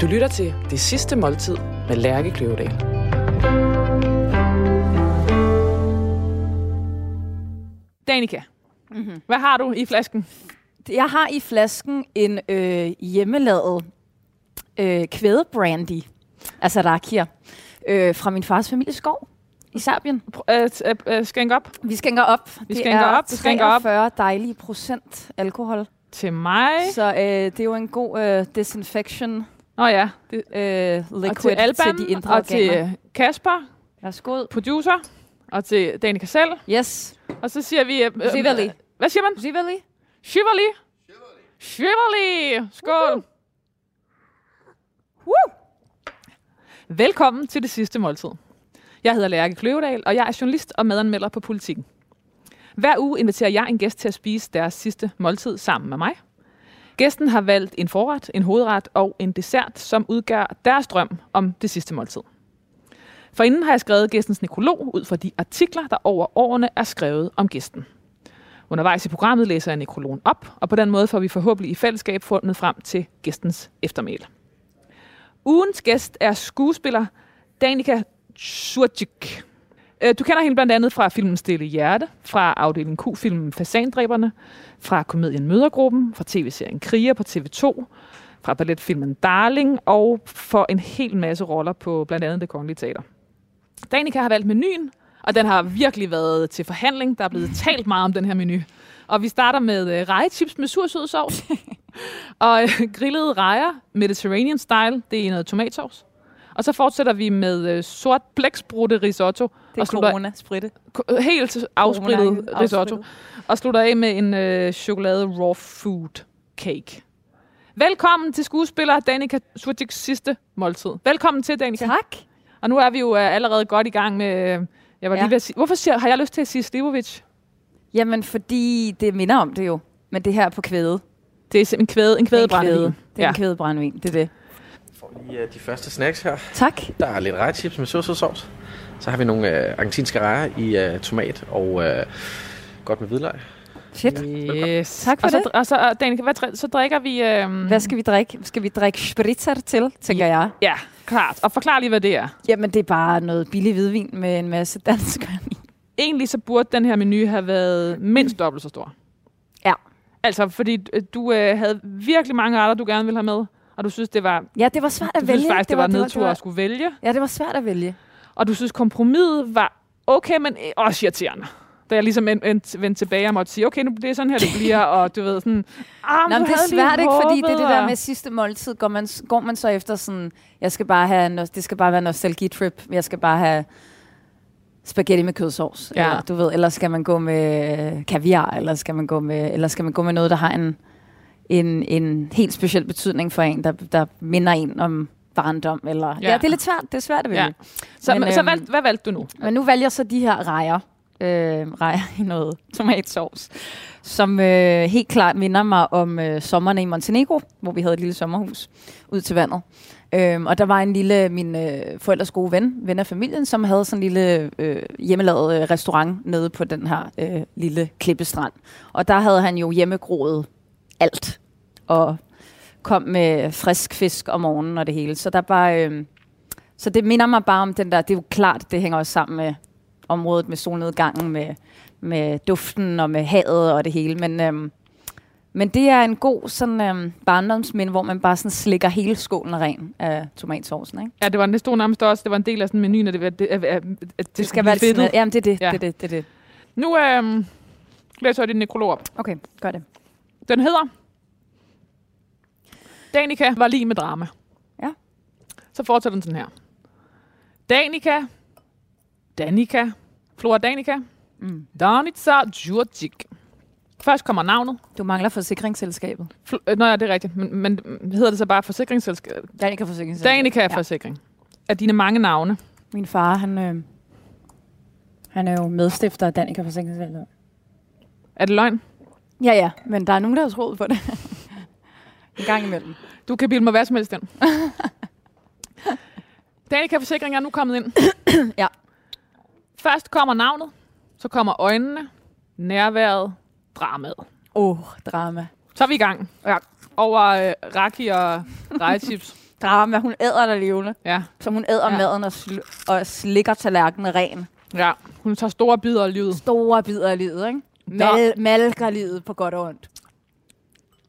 Du lytter til Det Sidste Måltid med Lærke Kløvedal. Danika, mm-hmm. hvad har du i flasken? Jeg har i flasken en øh, hjemmelavet øh, kvædebrandy, altså rakia, øh, fra min fars familieskov i Serbien. Øh, øh, øh, skænk op Vi skænker op. Vi det skænker er op, vi skænker op. 43 dejlige procent alkohol. til mig. Så øh, det er jo en god øh, disinfection Nå ja, det, øh, og liquid til Alban, til de indre og til organer. øh, Kasper, Værsgo. producer, og til Danika selv. Yes. Og så siger vi... Øh, øh, Zivali. øh, hvad siger man? Zivali. Shivali. Shivali. Skål. Woo! Velkommen til det sidste måltid. Jeg hedder Lærke Kløvedal, og jeg er journalist og medanmelder på Politiken. Hver uge inviterer jeg en gæst til at spise deres sidste måltid sammen med mig. Gæsten har valgt en forret, en hovedret og en dessert, som udgør deres drøm om det sidste måltid. For inden har jeg skrevet gæstens nekrolog ud fra de artikler, der over årene er skrevet om gæsten. Undervejs i programmet læser jeg nekrologen op, og på den måde får vi forhåbentlig i fællesskab fundet frem til gæstens eftermæle. Ugens gæst er skuespiller Danica Surcik. Øh, Du kender hende blandt andet fra filmen Stille Hjerte, fra afdeling Q-filmen Fasandræberne, fra komedien Mødergruppen, fra tv-serien Kriger på TV2, fra balletfilmen Darling og for en hel masse roller på blandt andet Det Kongelige Teater. Danica har valgt menuen, og den har virkelig været til forhandling. Der er blevet talt meget om den her menu. Og vi starter med øh, rejechips med sur sød sovs. og øh, grillede rejer, Mediterranean style, det er noget tomatsovs. Og så fortsætter vi med øh, sort blæksprutte risotto. Det er corona-spritte. helt afsprittet Corona- risotto. Og slutter af med en øh, chokolade raw food cake. Velkommen til skuespiller Danica Surgics sidste måltid. Velkommen til, Danica. Tak. Og nu er vi jo øh, allerede godt i gang med... Øh, jeg var Ja. lige ved at sige, hvorfor siger, har jeg lyst til at sige Slivovic? Jamen, fordi det minder om det jo. Men det her på kvæde. Det er simpelthen kvæde, en Det er en kvædebrændvin. kvæde. Det er en kvædebrændvin, det er det. Får lige uh, de første snacks her. Tak. Der er lidt rejechips med sauce. Så har vi nogle uh, argentinske rejer i uh, tomat og uh, godt med hvidløg. Shit. Yes. Tak for og så, det. Og så, og Danica, hvad, så drikker vi... Øh, Hvad skal vi drikke? Skal vi drikke spritzer til, tænker jeg. Ja, klart. Og forklar lige, hvad det er. Jamen, det er bare noget billig hvidvin med en masse danskere i. Egentlig så burde den her menu have været mindst dobbelt så stor. Ja. Altså, fordi øh, du øh, havde virkelig mange retter, du gerne ville have med. Og du synes, det var, Ja, det var svært du at vælge. synes faktisk, det, var, det var, nedtur at skulle vælge. Ja, det var svært at vælge. Og du synes, kompromiset var okay, men også irriterende. Da jeg ligesom end- end- vendte tilbage og måtte sige, okay, nu det er sådan her, det bliver, og du ved sådan... Ah, Nå, du men det er svært ikke, fordi det er det der med sidste måltid. Går man, går man så efter sådan, jeg skal bare have, det skal bare være nostalgitrip. Jeg skal bare have spaghetti med kødsovs. Ja. Eller, du ved, eller skal man gå med kaviar, eller skal man gå med, eller skal man gå med noget, der har en, en, en helt speciel betydning for en, der, der minder en om barndom. Eller, ja. Ja. det er lidt svært. Det er svært at vælge. Ja. Så, Men, men, så øhm, valg, hvad valgte du nu? Men nu vælger jeg så de her rejer. Øh, rejer i noget tomatsovs, som øh, helt klart minder mig om øh, sommerne i Montenegro, hvor vi havde et lille sommerhus ud til vandet. Øhm, og der var en lille, min øh, forældres gode ven, ven af familien, som havde sådan en lille øh, hjemmelavet øh, restaurant nede på den her øh, lille klippestrand. Og der havde han jo hjemmegroet alt, og kom med frisk fisk om morgenen og det hele. Så der var, øh, så det minder mig bare om den der, det er jo klart, det hænger også sammen med området med solnedgangen, med, med duften og med havet og det hele. Men, øhm, men det er en god sådan øhm, barndomsminde, hvor man bare sådan slikker hele skålen ren af tomatsovsen. Ikke? Ja, det var, det stod nærmest også, det var en del af sådan menuen, at det, at det, at, at, at det, Det skal være fedtet. sådan, jamen det er det, Ja. det, det, det det. Nu øhm, læser jeg din nekrolog op. Okay, gør det. Den hedder Danica var lige med drama. Ja. Så fortsætter den sådan her. Danica, Danica, Flora Danica, Mm. Danica Djurgic. Først kommer navnet. Du mangler forsikringsselskabet. Fl- øh, Nå ja, det er rigtigt. Men, men hedder det så bare forsikringsselskab? Danica Forsikringsselskab. Danica Ja. Forsikring. Af dine mange navne. Min far, han, øh, han er jo medstifter af Danica Forsikringsselskab. Er det løgn? Ja, ja, men der er nogen, der har troet på det. en gang imellem. Du kan bilde mig hvad som helst ind. Danica Forsikring er nu kommet ind. Ja. Først kommer navnet, så kommer øjnene, nærværet, dramaet. Åh, oh, drama. Så er vi i gang. Ja. Over øh, raki og rejechips. drama. Hun æder der levende. Ja. Så hun æder Ja. maden og, sl- og slikker tallerkenen ren. ja. Hun tager store bidder af livet. Store bidder af livet, ikke? Mal- malker livet på godt og ondt.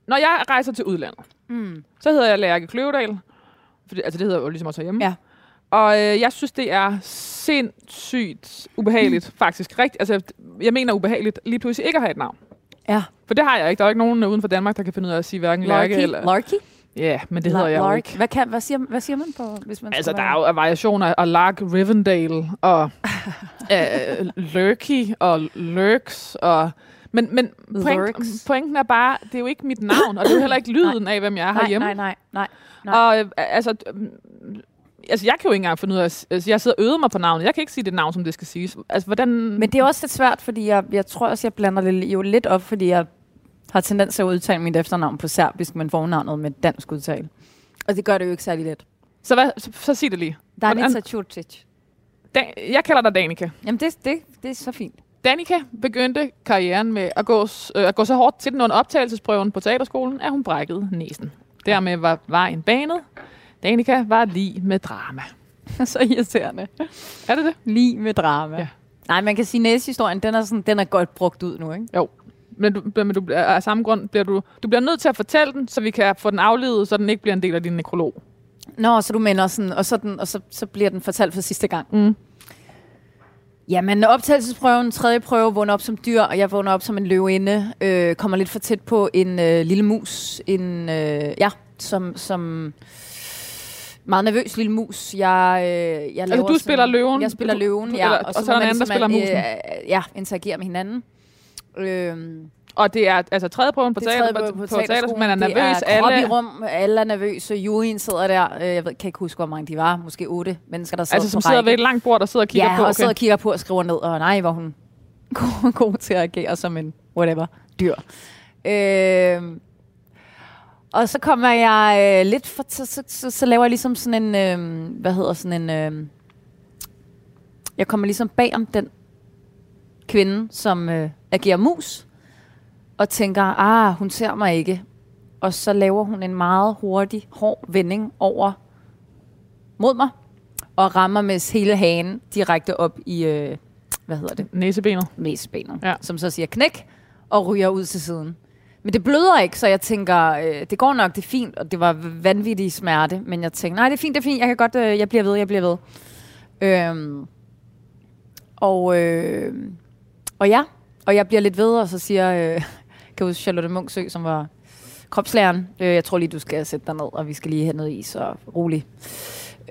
Når jeg rejser til udlandet, Mm. så hedder jeg Lærke Kløvedal. Fordi, altså, det hedder jo ligesom også herhjemme. Ja. Og øh, jeg synes, det er sindssygt ubehageligt, faktisk. Rigt, altså, jeg mener ubehageligt lige pludselig ikke at have et navn. Ja. For det har jeg ikke. Der er jo ikke nogen uden for Danmark, der kan finde ud af at sige hverken Lærke Larky. eller... Larky? Ja, men det hedder jeg jo ikke. Hvad, kan, hvad, siger, hvad siger man på, hvis man Altså, der er jo variationer af Lark Rivendale og øh, Lurky og Lurks og... Men, men point, pointen er bare, det er jo ikke mit navn, og det er jo heller ikke lyden af, hvem jeg er nej, herhjemme. nej, nej, nej. nej. Og øh, altså, øh, altså, jeg kan jo ikke engang finde ud af, altså, jeg sidder og øver mig på navnet. Jeg kan ikke sige det navn, som det skal siges. Altså, hvordan... Men det er også lidt svært, fordi jeg, jeg tror også, jeg blander det jo lidt op, fordi jeg har tendens til at udtale mit efternavn på serbisk, men fornavnet med dansk udtale. Og det gør det jo ikke særlig let. Så, hvad, så, så sig det lige. Danica Čurčić. Da, jeg kalder dig Danika. Jamen, det, det, det er så fint. Danika begyndte karrieren med at gå, øh, at gå så hårdt til den under optagelsesprøven på teaterskolen, at hun brækkede næsen. Dermed var vejen banet. Danika var lige med drama. så irriterende. Er det det? Lige med drama. Ja. Nej, man kan sige, at næsehistorien, den er, sådan, den er godt brugt ud nu, ikke? Jo. Men, du, men du, af samme grund bliver du, du bliver nødt til at fortælle den, så vi kan få den aflevet, så den ikke bliver en del af din nekrolog. Nå, så du mener sådan, og, så, den, og så, så bliver den fortalt for sidste gang. Mm. Jamen, optagelsesprøven, tredje prøve, vågner op som dyr, og jeg vågner op som en løvinde, øh, kommer lidt for tæt på en øh, lille mus, en, øh, ja, som, som meget nervøs lille mus. Jeg, øh, jeg laver Altså, du spiller løven? Jeg spiller Du- løven, du- ja. eller- og så er der en anden, der ligesom, spiller øh, ja, interagerer med hinanden. Øhm, Og det er altså tredje prøven på, det er teater, på, på, man er Det nervøs. er krop alle, i rum, alle er nervøse. Juryen sidder der. Øh, Jeg ved, kan ikke huske, hvor mange de var. Måske otte mennesker, der sidder altså, som på sidder række. ved et langt bord, der sidder og kigger ja, på. og sidder og kigger på og skriver ned, og nej, hvor hun god, god til at agere som en whatever dyr. Øh, og så kommer jeg øh, lidt for, så, så, så, så laver jeg ligesom sådan en, øh, hvad hedder sådan en, øh, jeg kommer ligesom bag om den kvinde, som øh, agerer mus, og tænker, ah, hun ser mig ikke. Og så laver hun en meget hurtig, hård vending over mod mig, og rammer med hele hagen direkte op i, øh, hvad hedder det, Næsebenet. næsebenet, Ja. som så siger knæk, og ryger ud til siden. Men det bløder ikke, så jeg tænker, øh, det går nok, det er fint, og det var vanvittig smerte. Men jeg tænker, nej, det er fint, det er fint, jeg kan godt, øh, jeg bliver ved, jeg bliver ved. Øhm, og, øh, og ja, og jeg bliver lidt ved, og så siger, øh, kan huske Charlotte Munksø, som var kropslæreren, øh, jeg tror lige, du skal sætte dig ned, og vi skal lige have noget is, og rolig.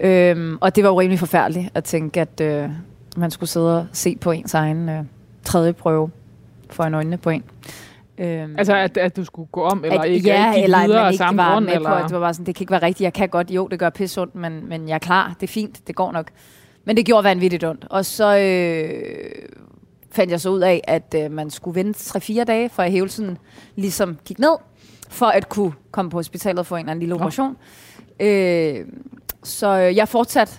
Øhm, og det var jo rimelig forfærdeligt at tænke, at øh, man skulle sidde og se på ens egen øh, tredje prøve for en øjnene på en. Øhm, Altså, at, at du skulle gå om, eller at, ikke, ja, ikke eller at man ikke var grund. med eller... på, at det var bare sådan, det kan ikke være rigtigt. Jeg kan godt, jo, det gør pisse ondt, men, men jeg er klar. Det er fint, det går nok. Men det gjorde vanvittigt ondt. Og så øh, fandt jeg så ud af, at øh, man skulle vente 3-4 dage, for at hævelsen ligesom gik ned, for at kunne komme på hospitalet og få en eller anden lille operation. Øh, så jeg fortsatte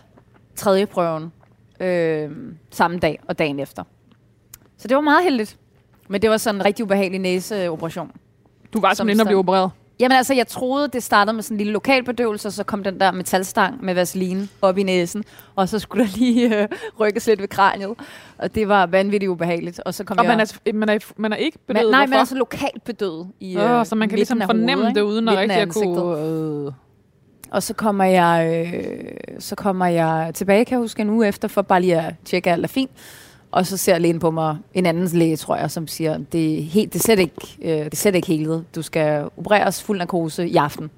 tredje prøven øh, samme dag og dagen efter. Så det var meget heldigt. Men det var sådan en rigtig ubehagelig næseoperation. Du var som simpelthen og blive opereret. Jamen altså, jeg troede, det startede med sådan en lille lokalbedøvelse, og så kom den der metalstang med vaseline op i næsen, og så skulle der lige øh, rykkes lidt ved kraniet, og det var vanvittigt ubehageligt. Og så kom Og jeg... man er, man, er, man er ikke bedøvet. nej, men Hvorfor? altså lokalt bedøvet i øh, så man kan ligesom fornemme hovedet, det uden at rigtig at kunne... Øh. Og så kommer jeg, øh, så kommer jeg tilbage, kan jeg huske, en uge efter, for bare lige at tjekke, at alt er fint. Og så ser lægen på mig, en anden læge, tror jeg, som siger, det er, helt, det er slet ikke, øh, det er slet ikke helet. Du skal opereres fuld narkose i aften.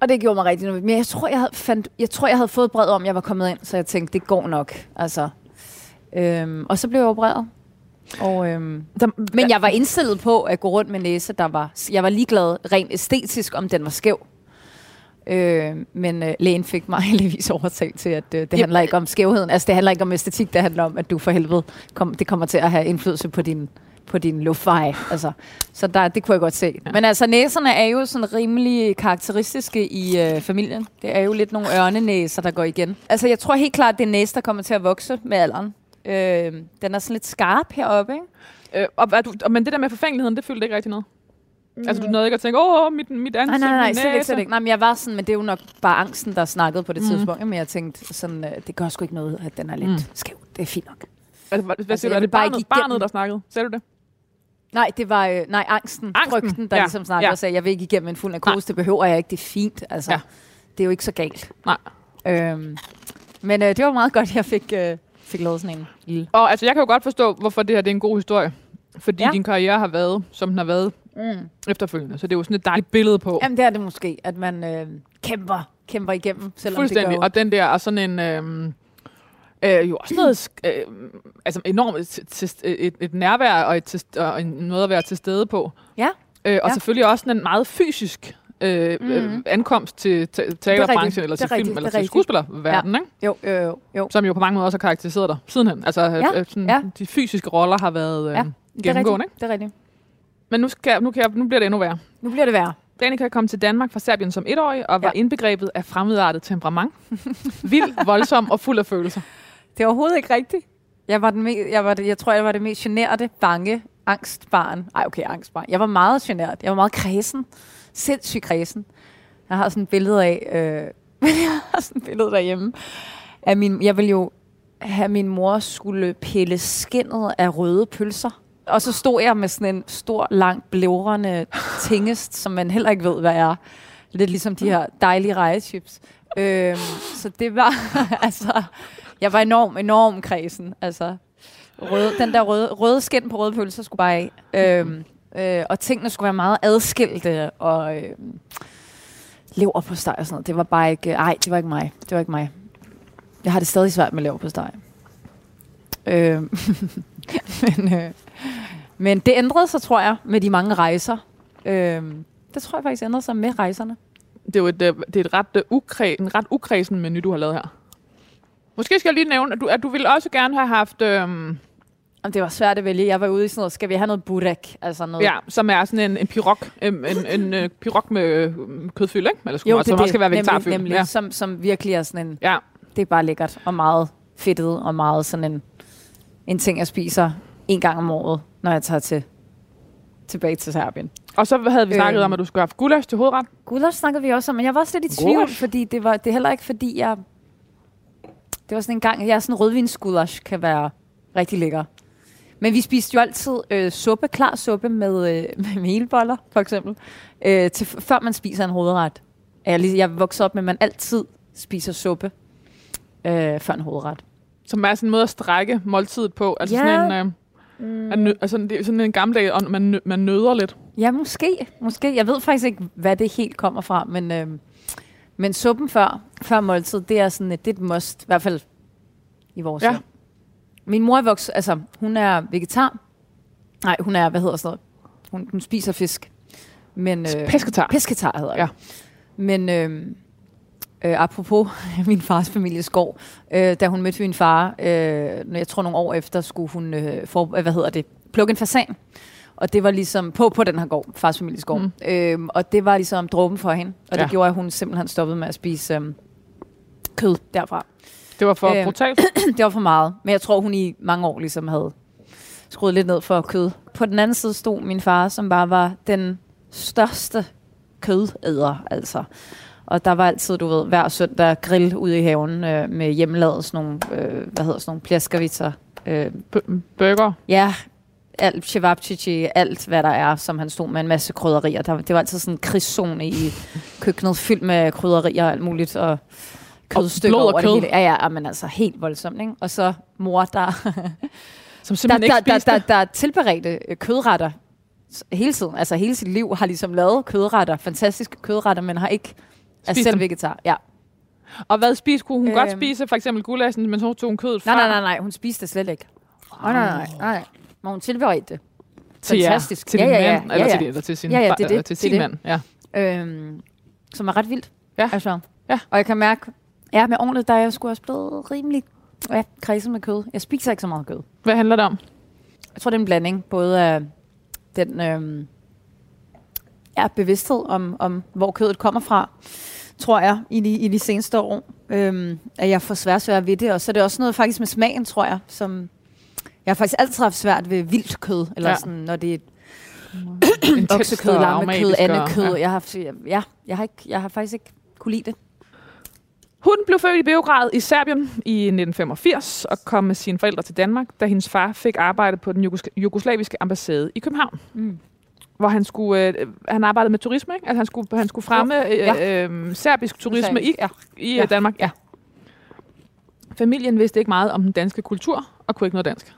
Og det gjorde mig rigtig noget. Men jeg tror, jeg havde, fandt, jeg tror, jeg havde fået brev om, jeg var kommet ind, så jeg tænkte, det går nok. Altså, øhm, og så blev jeg opereret. Og, øhm, Der, men jeg var indstillet på at gå rundt med næse, der var... Jeg var ligeglad rent æstetisk, om den var skæv. Øh, men øh, lægen fik mig heldigvis overtalt til, at øh, det handler ikke om skævheden. Altså, det handler ikke om æstetik, det handler om, at du for helvede... Kom, det kommer til at have indflydelse på din, på din luftveje. Altså, så der, det kunne jeg godt se. Ja. Men altså, næserne er jo sådan rimelig karakteristiske i øh, familien. Det er jo lidt nogle ørnenæser, der går igen. Altså, jeg tror helt klart, det er næse, der kommer til at vokse med alderen. Øh, den er sådan lidt skarp heroppe, ikke? øh, og, er du, men det der med forfængeligheden, det fyldte ikke rigtig noget. Altså, du nåede ikke at tænke, åh, mit, mit ansigt, Nej, nej, nej, slet ikke, slet ikke. Nej, men jeg var sådan, men det er jo nok bare angsten, der snakkede på det Mhm. tidspunkt. Men jeg tænkte sådan, øh, det gør sgu ikke noget, at den er lidt Mm. skæv. Det er fint nok. Altså, hvad, Altså, siger du? Er det bare barnet, barnet, der snakkede? Sagde du det? Nej, det var øh, nej, angsten, Angsten, frygten, der ja, ligesom snakkede ja. og sagde, jeg vil ikke igennem en fuld narkose, Nej. det behøver jeg ikke, det er fint. Altså, Ja. det er jo ikke så galt. Nej. Øhm, men øh, det var meget godt, at jeg fik, øh, fik lavet sådan en lille... Og altså, jeg kan jo godt forstå, hvorfor det her det er en god historie. Fordi ja. Ja. din karriere har været, som den har været Mm. efterfølgende. Så det er jo sådan et dejligt billede på. Jamen, det er det måske, at man øh, kæmper, kæmper igennem, selvom det Fuldstændig. går... Og den der, og sådan en... Øhm, øh, jo også noget, øh, altså enormt til, til, et, et nærvær og, et, til, og en noget at være til stede på. Ja. Øh, og Ja. selvfølgelig også en meget fysisk øh, mm. øh, Mhm. ankomst til te- teaterbranchen, eller Det er til rigtigt, film, eller det er til skuespillerverdenen, ikke? Jo, jo, jo. jo. som jo på mange måder også har karakteriseret dig sidenhen. Altså, ja. Ja, øh, sådan, ja. de fysiske roller har været øh, Ja, Det er gennemgående. rigtigt. Det er rigtigt. Men nu, skal, nu, kan jeg, nu bliver det endnu værre. Nu bliver det værre. Danica kom til Danmark fra Serbien som etårig, og var Ja. indbegrebet af fremmedartet temperament. Vild, voldsom og fuld af følelser. Det er overhovedet ikke rigtigt. Jeg, var den me- jeg, var det, jeg tror, jeg var det mest generede, bange, angstbarn. Ej, okay, angstbarn. Jeg var meget generet. Jeg var meget kredsen. Sindssygt kredsen. Jeg har sådan et billede af... Øh, jeg har sådan et billede derhjemme. Af min, jeg ville jo have min mor skulle pille skinnet af røde pølser. Og så stod jeg med sådan en stor, lang, blævrende tingest, som man heller ikke ved, hvad er. Lidt ligesom de her dejlige rejechips. Øhm, så det var, altså, jeg var enorm, enorm kredsen. Altså, røde, den der røde, røde skin på røde pølser skulle bare af. Øhm, øh, og tingene skulle være meget adskilte, og øh, lever på steg og sådan noget. Det var bare ikke, ej, det var ikke mig. Det var ikke mig. Jeg har det stadig svært med lever på steg. Øh, men, øh, men det ændrede sig, tror jeg, med de mange rejser. Øh, det tror jeg faktisk ændrede sig med rejserne. Det er jo et, øh, det er et ret, øh, ukræ, en ret ukredsen menu, du har lavet her. Måske skal jeg lige nævne, at du, at du ville også gerne have haft, øhm, det var svært at vælge. Jeg var ude i sådan noget, skal vi have noget burek? Altså noget, ja, som er sådan en, en pirog, en, en, en øh, pirog med øh, kødfyld, ikke? Eller jo, jo, som også skal være nemlig, vegetarfyld. nemlig, Ja. som, som virkelig er sådan en, ja. det er bare lækkert og meget fedtet og meget sådan en, en ting, jeg spiser en gang om året, når jeg tager til, tilbage til Serbien. Og så havde vi snakket Øhm. om, at du skulle have haft gulasch til hovedret. Gulasch snakkede vi også om, men jeg var også lidt i tvivl, Gulasch? fordi det var det er heller ikke, fordi jeg... Det var sådan en gang, jeg er sådan rødvinsgulasch kan være rigtig lækker. Men vi spiste jo altid øh, suppe, klar suppe med, øh, med melboller, for eksempel, øh, til, før man spiser en hovedret. Jeg, jeg voksede op med, at man altid spiser suppe øh, før en hovedret. Som er sådan en måde at strække måltidet på. Altså Ja. sådan en... Øh, mm. nø, altså, det er sådan en gammeldag, og man, nø, man nøder lidt. Ja, måske. måske. Jeg ved faktisk ikke, hvad det helt kommer fra, men, øh, men suppen før, før måltid, det er sådan et, det er et must, i hvert fald i vores Ja. Min mor er vokset, altså hun er vegetar. Nej, hun er, hvad hedder sådan noget? Hun, hun spiser fisk. Men, øh, Pesketar. Pesketar hedder det. Ja. Men øh, øh, apropos min fars families gård, øh, da hun mødte min far, øh, når jeg tror nogle år efter, skulle hun øh, for, øh, hvad hedder det, plukke en fasan. Og det var ligesom på, på den her gård, fars families gård. Mm. Øhm, og det var ligesom dråben for hende. Og det Ja. gjorde, at hun simpelthen stoppede med at spise øhm, kød derfra. Det var for Øhm. øh. brutalt. det var for meget. Men jeg tror, hun i mange år ligesom havde skruet lidt ned for kød. På den anden side stod min far, som bare var den største kødæder, altså. Og der var altid, du ved, hver søndag grill ude i haven øh, med hjemmelavet sådan nogle, øh, hvad hedder sådan nogle plæskervitser. Øh, B- burger. ja, alt cevapcici, alt hvad der er, som han stod med en masse krydderier. Der, det var altid sådan en krigszone i køkkenet, fyldt med krydderier og alt muligt, og kødstykker og over kød. det hele. Ja, ja, men altså helt voldsomt, ikke? Og så mor, der, Som der, simpelthen der, ikke der, spiste. der, der tilberedte øh, kødretter hele tiden. Altså hele sit liv har ligesom lavet kødretter, fantastiske kødretter, men har ikke er Spist selv dem. vegetar. Ja. Og hvad spiste kunne hun øhm. godt spise? For eksempel gulaschen, men så tog hun kødet fra Nej, nej, nej, nej, hun spiste det slet ikke. Nej, nej, nej, nej. Men hun tilberedte det. til jer. Fantastisk. Til Ja, din ja, ja. mand, eller, Ja, ja. Til, din- eller til sin, Ja, ja, det det. eller til sin det. mand. Ja. Øhm, som er ret vildt. Ja. Altså. Ja. Og jeg kan mærke, ja, med årene, der er jeg sgu også blevet rimelig ja, kredsen med kød. Jeg spiser ikke så meget kød. Hvad handler det om? Jeg tror, det er en blanding, både af den øhm, ja, bevidsthed om, om, hvor kødet kommer fra, tror jeg, i de, i de seneste år. Øhm, at jeg får svært svært ved det. Og så er det også noget faktisk med smagen, tror jeg, som jeg har faktisk altid haft svært ved vildt kød. Eller Ja. sådan, når det er oksekød, lammekød, andekød. ja. Jeg, har, ja, jeg, har ikke, jeg har faktisk ikke kunne lide det. Hun blev født i Beograd i Serbien i 1985 og kom med sine forældre til Danmark, da hendes far fik arbejde på den jugos- jugoslaviske ambassade i København. Mm. Hvor han skulle, øh, han arbejdede med turisme, ikke? Altså han skulle, han skulle fremme øh, Ja. øh, serbisk turisme i, Ja. i Ja. ja. Danmark. Ja. Familien vidste ikke meget om den danske kultur og kunne ikke noget dansk.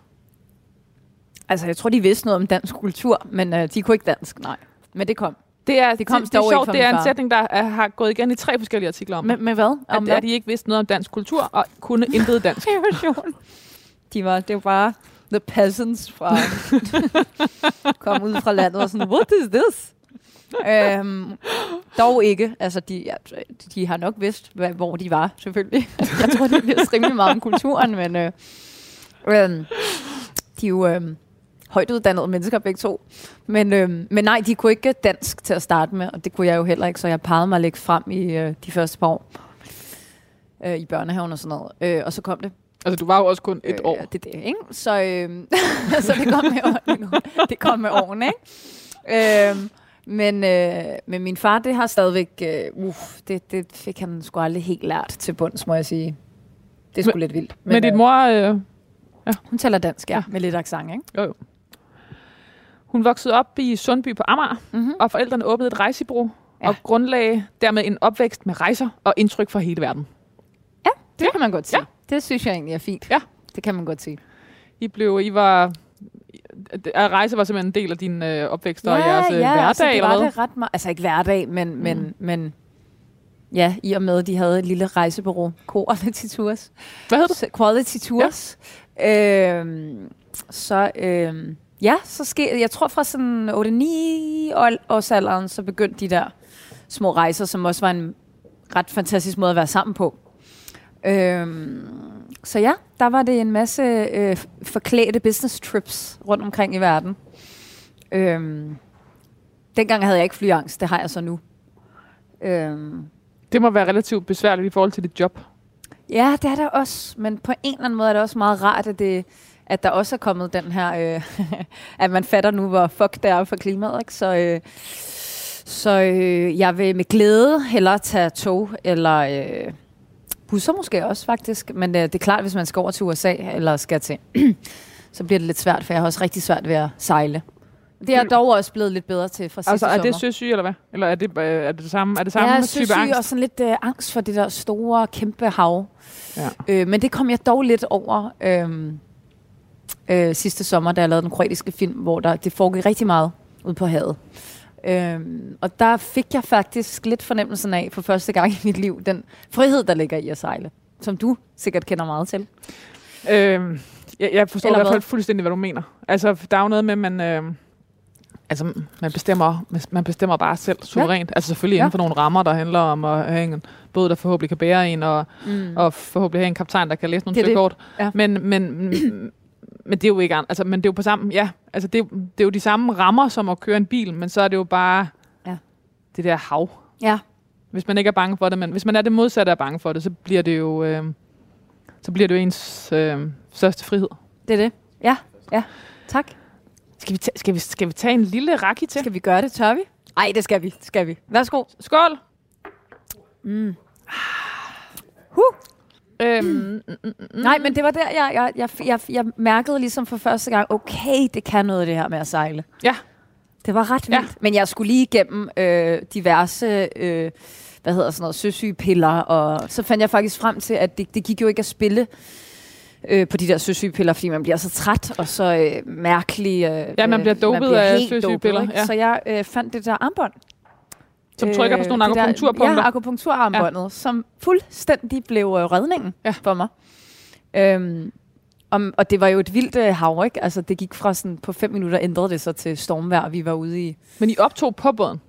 Altså, jeg tror, de vidste noget om dansk kultur, men øh, de kunne ikke dansk, nej. Men det kom. Det er, det, kom det, det er sjovt, det er en sætning, der er, har gået igen i tre forskellige artikler om Med, med hvad? at, Om at de ikke vidste noget om dansk kultur og kunne intet dansk. Invasion. De var, det var bare the peasants fra kom ud fra landet og sådan, what is this? øhm, dog ikke. Altså, de, ja, de har nok vidst, hvad, hvor de var, selvfølgelig. Jeg tror, de vidste rimelig meget om kulturen, men øh, øh, de er jo øh, højt uddannede mennesker begge to. Men, øh, men nej, de kunne ikke dansk til at starte med, og det kunne jeg jo heller ikke, så jeg pegede mig lidt frem i øh, de første par år øh, i børnehaven og sådan noget. Øh, og så kom det. Altså, du var jo også kun et Øh, år. Det er det, ikke? Så, øh, så det kom med, årene, det kom med årene, ikke? Øh, men, øh, men min far, det har stadigvæk... Øh, uh, det, det fik han sgu aldrig helt lært til bunds, må jeg sige. Det er sgu Men- lidt vildt. Men, men dit mor... Øh, Hun taler dansk, ja, Ja. med lidt accent, ikke? jo, jo. Hun voksede op i Sundby på Amager, Mm-hmm. og forældrene åbnede et rejsebureau Ja. ja. og grundlagde dermed en opvækst med rejser og indtryk fra hele verden. Det kan man godt sige. Ja. Det synes jeg egentlig er fint. Ja. Det kan man godt sige. I blev, I var... At rejse var simpelthen en del af din øh, opvækst og jeres øh, hverdag, altså, det eller var hvad? det ret meget. Altså ikke hverdag, men, men, men ja, i og med, at de havde et lille rejsebureau, Quality Tours. Hvad hed det? Quality Tours. Ja. Øhm, så øhm, ja, så sker, jeg tror fra sådan 8-9 år- års alderen, så begyndte de der små rejser, som også var en ret fantastisk måde at være sammen på. Øhm, så ja, der var det en masse øh, forklædte business trips rundt omkring i verden. Øhm, dengang havde jeg ikke flyangst, det har jeg så nu. Øhm, Det må være relativt besværligt i forhold til dit job. Ja, det er der også, men på en eller anden måde er det også meget rart, at, det, at der også er kommet den her, øh, at man fatter nu, hvor fuck det er for klimaet, ikke? Så, øh, så øh, jeg vil med glæde hellere tage tog, eller øh, busser måske også faktisk, men øh, det er klart, hvis man skal over til USA, eller skal til, så bliver det lidt svært, for jeg har også rigtig svært ved at sejle. Det er dog også blevet lidt bedre til fra sidste Altså, er sommer. det søsyg, eller hvad? Eller er det, øh, er det, det samme, er det samme Ja, type angst? og sådan lidt øh, angst for det der store, kæmpe hav. Ja. Øh, men det kom jeg dog lidt over øh, øh, sidste sommer, da jeg lavede den kroatiske film, hvor der, det foregik rigtig meget ude på havet. Øh, og der fik jeg faktisk lidt fornemmelsen af, for første gang i mit liv, den frihed, der ligger i at sejle. Som du sikkert kender meget til. Øh, jeg, jeg forstår Eller i hvert fald fuldstændig, hvad du mener. Altså, der er jo noget med, at man... Øh, altså, man bestemmer, man bestemmer bare selv suverænt. Altså selvfølgelig Ja. inden for nogle rammer, der handler om at have en båd, der forhåbentlig kan bære en, og, Mm. og forhåbentlig have en kaptajn, der kan læse nogle søkort. Ja. Men, men, men det er jo ikke an- altså, men det er jo på samme, ja, altså det, er, jo- det er jo de samme rammer som at køre en bil, men så er det jo bare Ja. det der hav. Ja. Hvis man ikke er bange for det, men hvis man er det modsatte af bange for det, så bliver det jo, øh, så bliver det jo ens øh, største frihed. Det er det. Ja, ja. Tak. Skal vi, ta- skal vi, skal vi tage en lille raki til? Skal vi gøre det? Tør vi? Nej, det skal vi. Det skal vi. Værsgo. Skål! Mm. Øhm, mm, mm, mm, Nej, men det var der, jeg, jeg, jeg, jeg, jeg mærkede ligesom for første gang, okay, det kan noget det her med at sejle. Ja. Det var ret Ja. vildt. Men jeg skulle lige igennem øh, diverse, øh, hvad hedder sådan noget, søsygepiller, og så fandt jeg faktisk frem til, at det, det gik jo ikke at spille øh, på de der søsygepiller, fordi man bliver så træt og så øh, mærkelig. Øh, Ja, man bliver dopet af helt søsygepiller, ikke? ja. Så jeg øh, fandt det der armbånd. Som trykker på sådan nogle Øh, akupunkturpunkter. Ja, akupunkturarmbåndet, ja. som fuldstændig blev øh, redningen Ja. for mig. Øhm, om, og det var jo et vildt øh, hav, ikke? Altså, det gik fra sådan, på fem minutter ændrede det sig til stormvejr, og vi var ude i, Men I optog på båden.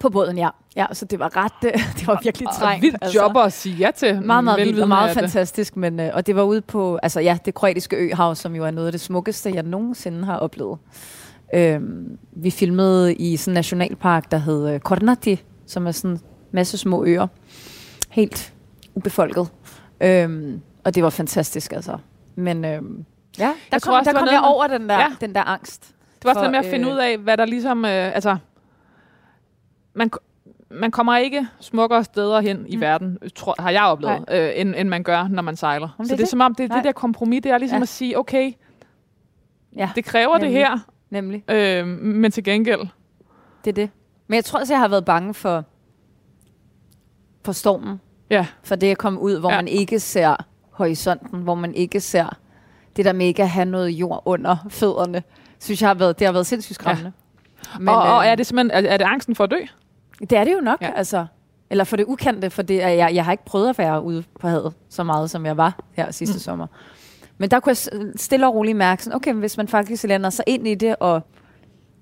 på båden, ja. Ja, så det var ret, øh, det var virkelig Og trængt. vildt jobber at sige ja til. Meget, meget vildt og meget fantastisk, men, øh, og det var ude på, altså ja, det kroatiske øhav, som jo er noget af det smukkeste, jeg nogensinde har oplevet. Øhm, vi filmede i sådan en nationalpark, der hed øh, Kornati, som er sådan en masse små øer. Helt ubefolket. Øhm, og det var fantastisk, altså. Men øhm, ja, der Jeg kom, også, der det kom noget jeg over den der, Ja. den der angst. Det var også For, det med at finde øh, ud af, hvad der ligesom... Øh, altså, man, man kommer ikke smukkere steder hen i Mm. verden, tror, har jeg oplevet, øh, end, end man gør, når man sejler. Jamen, Så det det er som om, det, Nej. det der kompromis, det er ligesom Ja. at sige, okay, Ja, det kræver det Nemlig. her, nemlig. øh, men til gengæld... Det er det. Men jeg tror også, jeg har været bange for, for stormen. Ja, For det at komme ud, hvor Ja. man ikke ser horisonten, hvor man ikke ser det der med ikke at have noget jord under fødderne, synes jeg har været, det har været sindssygt skræmmende. Ja. Men, og, og øh, er det simpelthen, er, er det angsten for at dø? Det er det jo nok, Ja. altså. Eller for det ukendte, for det er, jeg, jeg har ikke prøvet at være ude på havet så meget, som jeg var her sidste Mm. mm. sommer. Men der kunne jeg stille og roligt mærke, sådan, okay, hvis man faktisk lander sig ind i det og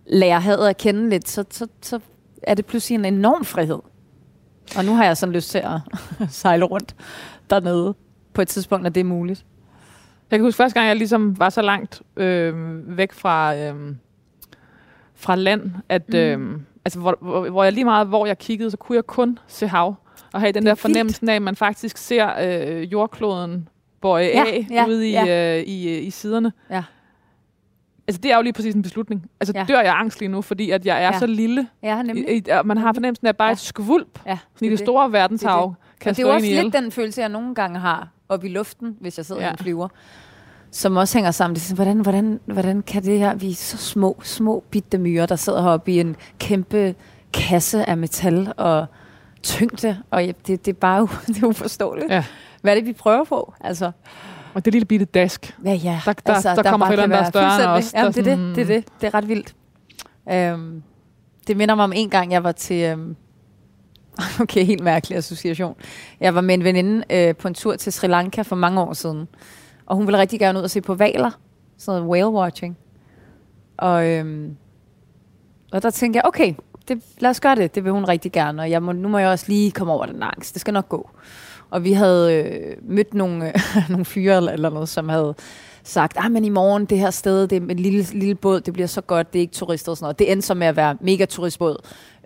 lærer havet at kende lidt, så, så, så er det pludselig en enorm frihed. Og nu har jeg sådan lyst til at sejle rundt dernede på et tidspunkt, når det er muligt. Jeg kan huske første gang, jeg ligesom var så langt øh, væk fra, øh, fra land, at Mm. øh, altså, hvor, hvor, hvor jeg lige meget, hvor jeg kiggede, så kunne jeg kun se hav. Og have den er der fornemmelse af, at man faktisk ser øh, jordkloden bøje Ja, af ja, ude i, ja. øh, i, øh, i siderne. Ja. Altså, det er jo lige præcis en beslutning. Altså, Ja. dør jeg angst lige nu, fordi at jeg er Ja. så lille. Ja, nemlig. I, og man har fornemmelsen af bare Ja. et skvulp Ja, sådan i det det. store verdenshav. Det Kan Og det er jo også ihjel. lidt den følelse, jeg nogle gange har oppe i luften, hvis jeg sidder Ja. i en flyver, som også hænger sammen. Det er sådan, hvordan, hvordan, hvordan kan det her, vi er så små, små bitte myrer, der sidder heroppe i en kæmpe kasse af metal og tyngde, og det, det er bare det er uforståeligt. Ja. Hvad er det, vi prøver på? Altså, Og det lille bitte dask. ja, ja. Der- der- altså, der kommer bare forældrene, der er større der Jamen, det er det, det er det. Det er ret vildt. Øhm, det minder mig om en gang, jeg var til... Øhm, okay, helt mærkelig association. Jeg var med en veninde øh, på en tur til Sri Lanka for mange år siden. Og hun ville rigtig gerne ud og se på valer. Sådan noget whale watching. Og, øhm, og der tænkte jeg, okay, det, lad os gøre det. Det vil hun rigtig gerne. Og jeg må, nu må jeg også lige komme over den angst. Det skal nok gå. Og vi havde øh, mødt nogle, øh, nogle fyre eller, eller noget, som havde sagt, ah, men i morgen, det her sted, det er en lille, lille båd, det bliver så godt, det er ikke turister og sådan noget. Det endte så med at være mega turistbåd,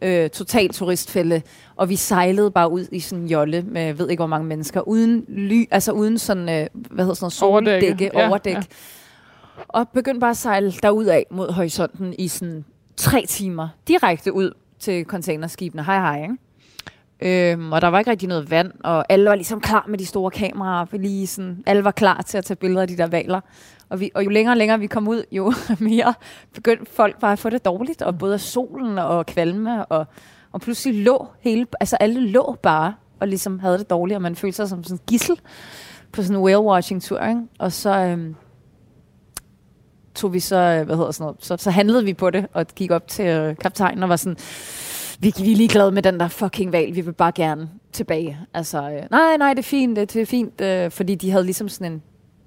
øh, total turistfælde, og vi sejlede bare ud i sådan en jolle med, jeg ved ikke hvor mange mennesker, uden ly, altså uden sådan, øh, hvad hedder sådan noget, Overdække. soldække, Ja, overdæk. ja. Og begyndte bare at sejle derud af mod horisonten i sådan tre timer, direkte ud til containerskibene. Hej hej, ikke? Øhm, og der var ikke rigtig noget vand, og alle var ligesom klar med de store kameraer. For lige sådan, alle var klar til at tage billeder af de der valer. Og, vi, og jo længere og længere vi kom ud, jo mere begyndte folk bare at få det dårligt. Og både af solen og kvalme, og, og pludselig lå hele, altså alle lå bare og ligesom havde det dårligt, og man følte sig som sådan en gissel på sådan en whale-watching-tur. Ikke? Og så øhm, tog vi så, øh, hvad hedder sådan noget, så, så handlede vi på det, og gik op til øh, kaptajnen og var sådan, vi, vi er ligeglade med den der fucking valg, vi vil bare gerne tilbage. Altså, øh, nej, nej, det er fint, det, det er fint, øh, fordi de havde ligesom sådan en,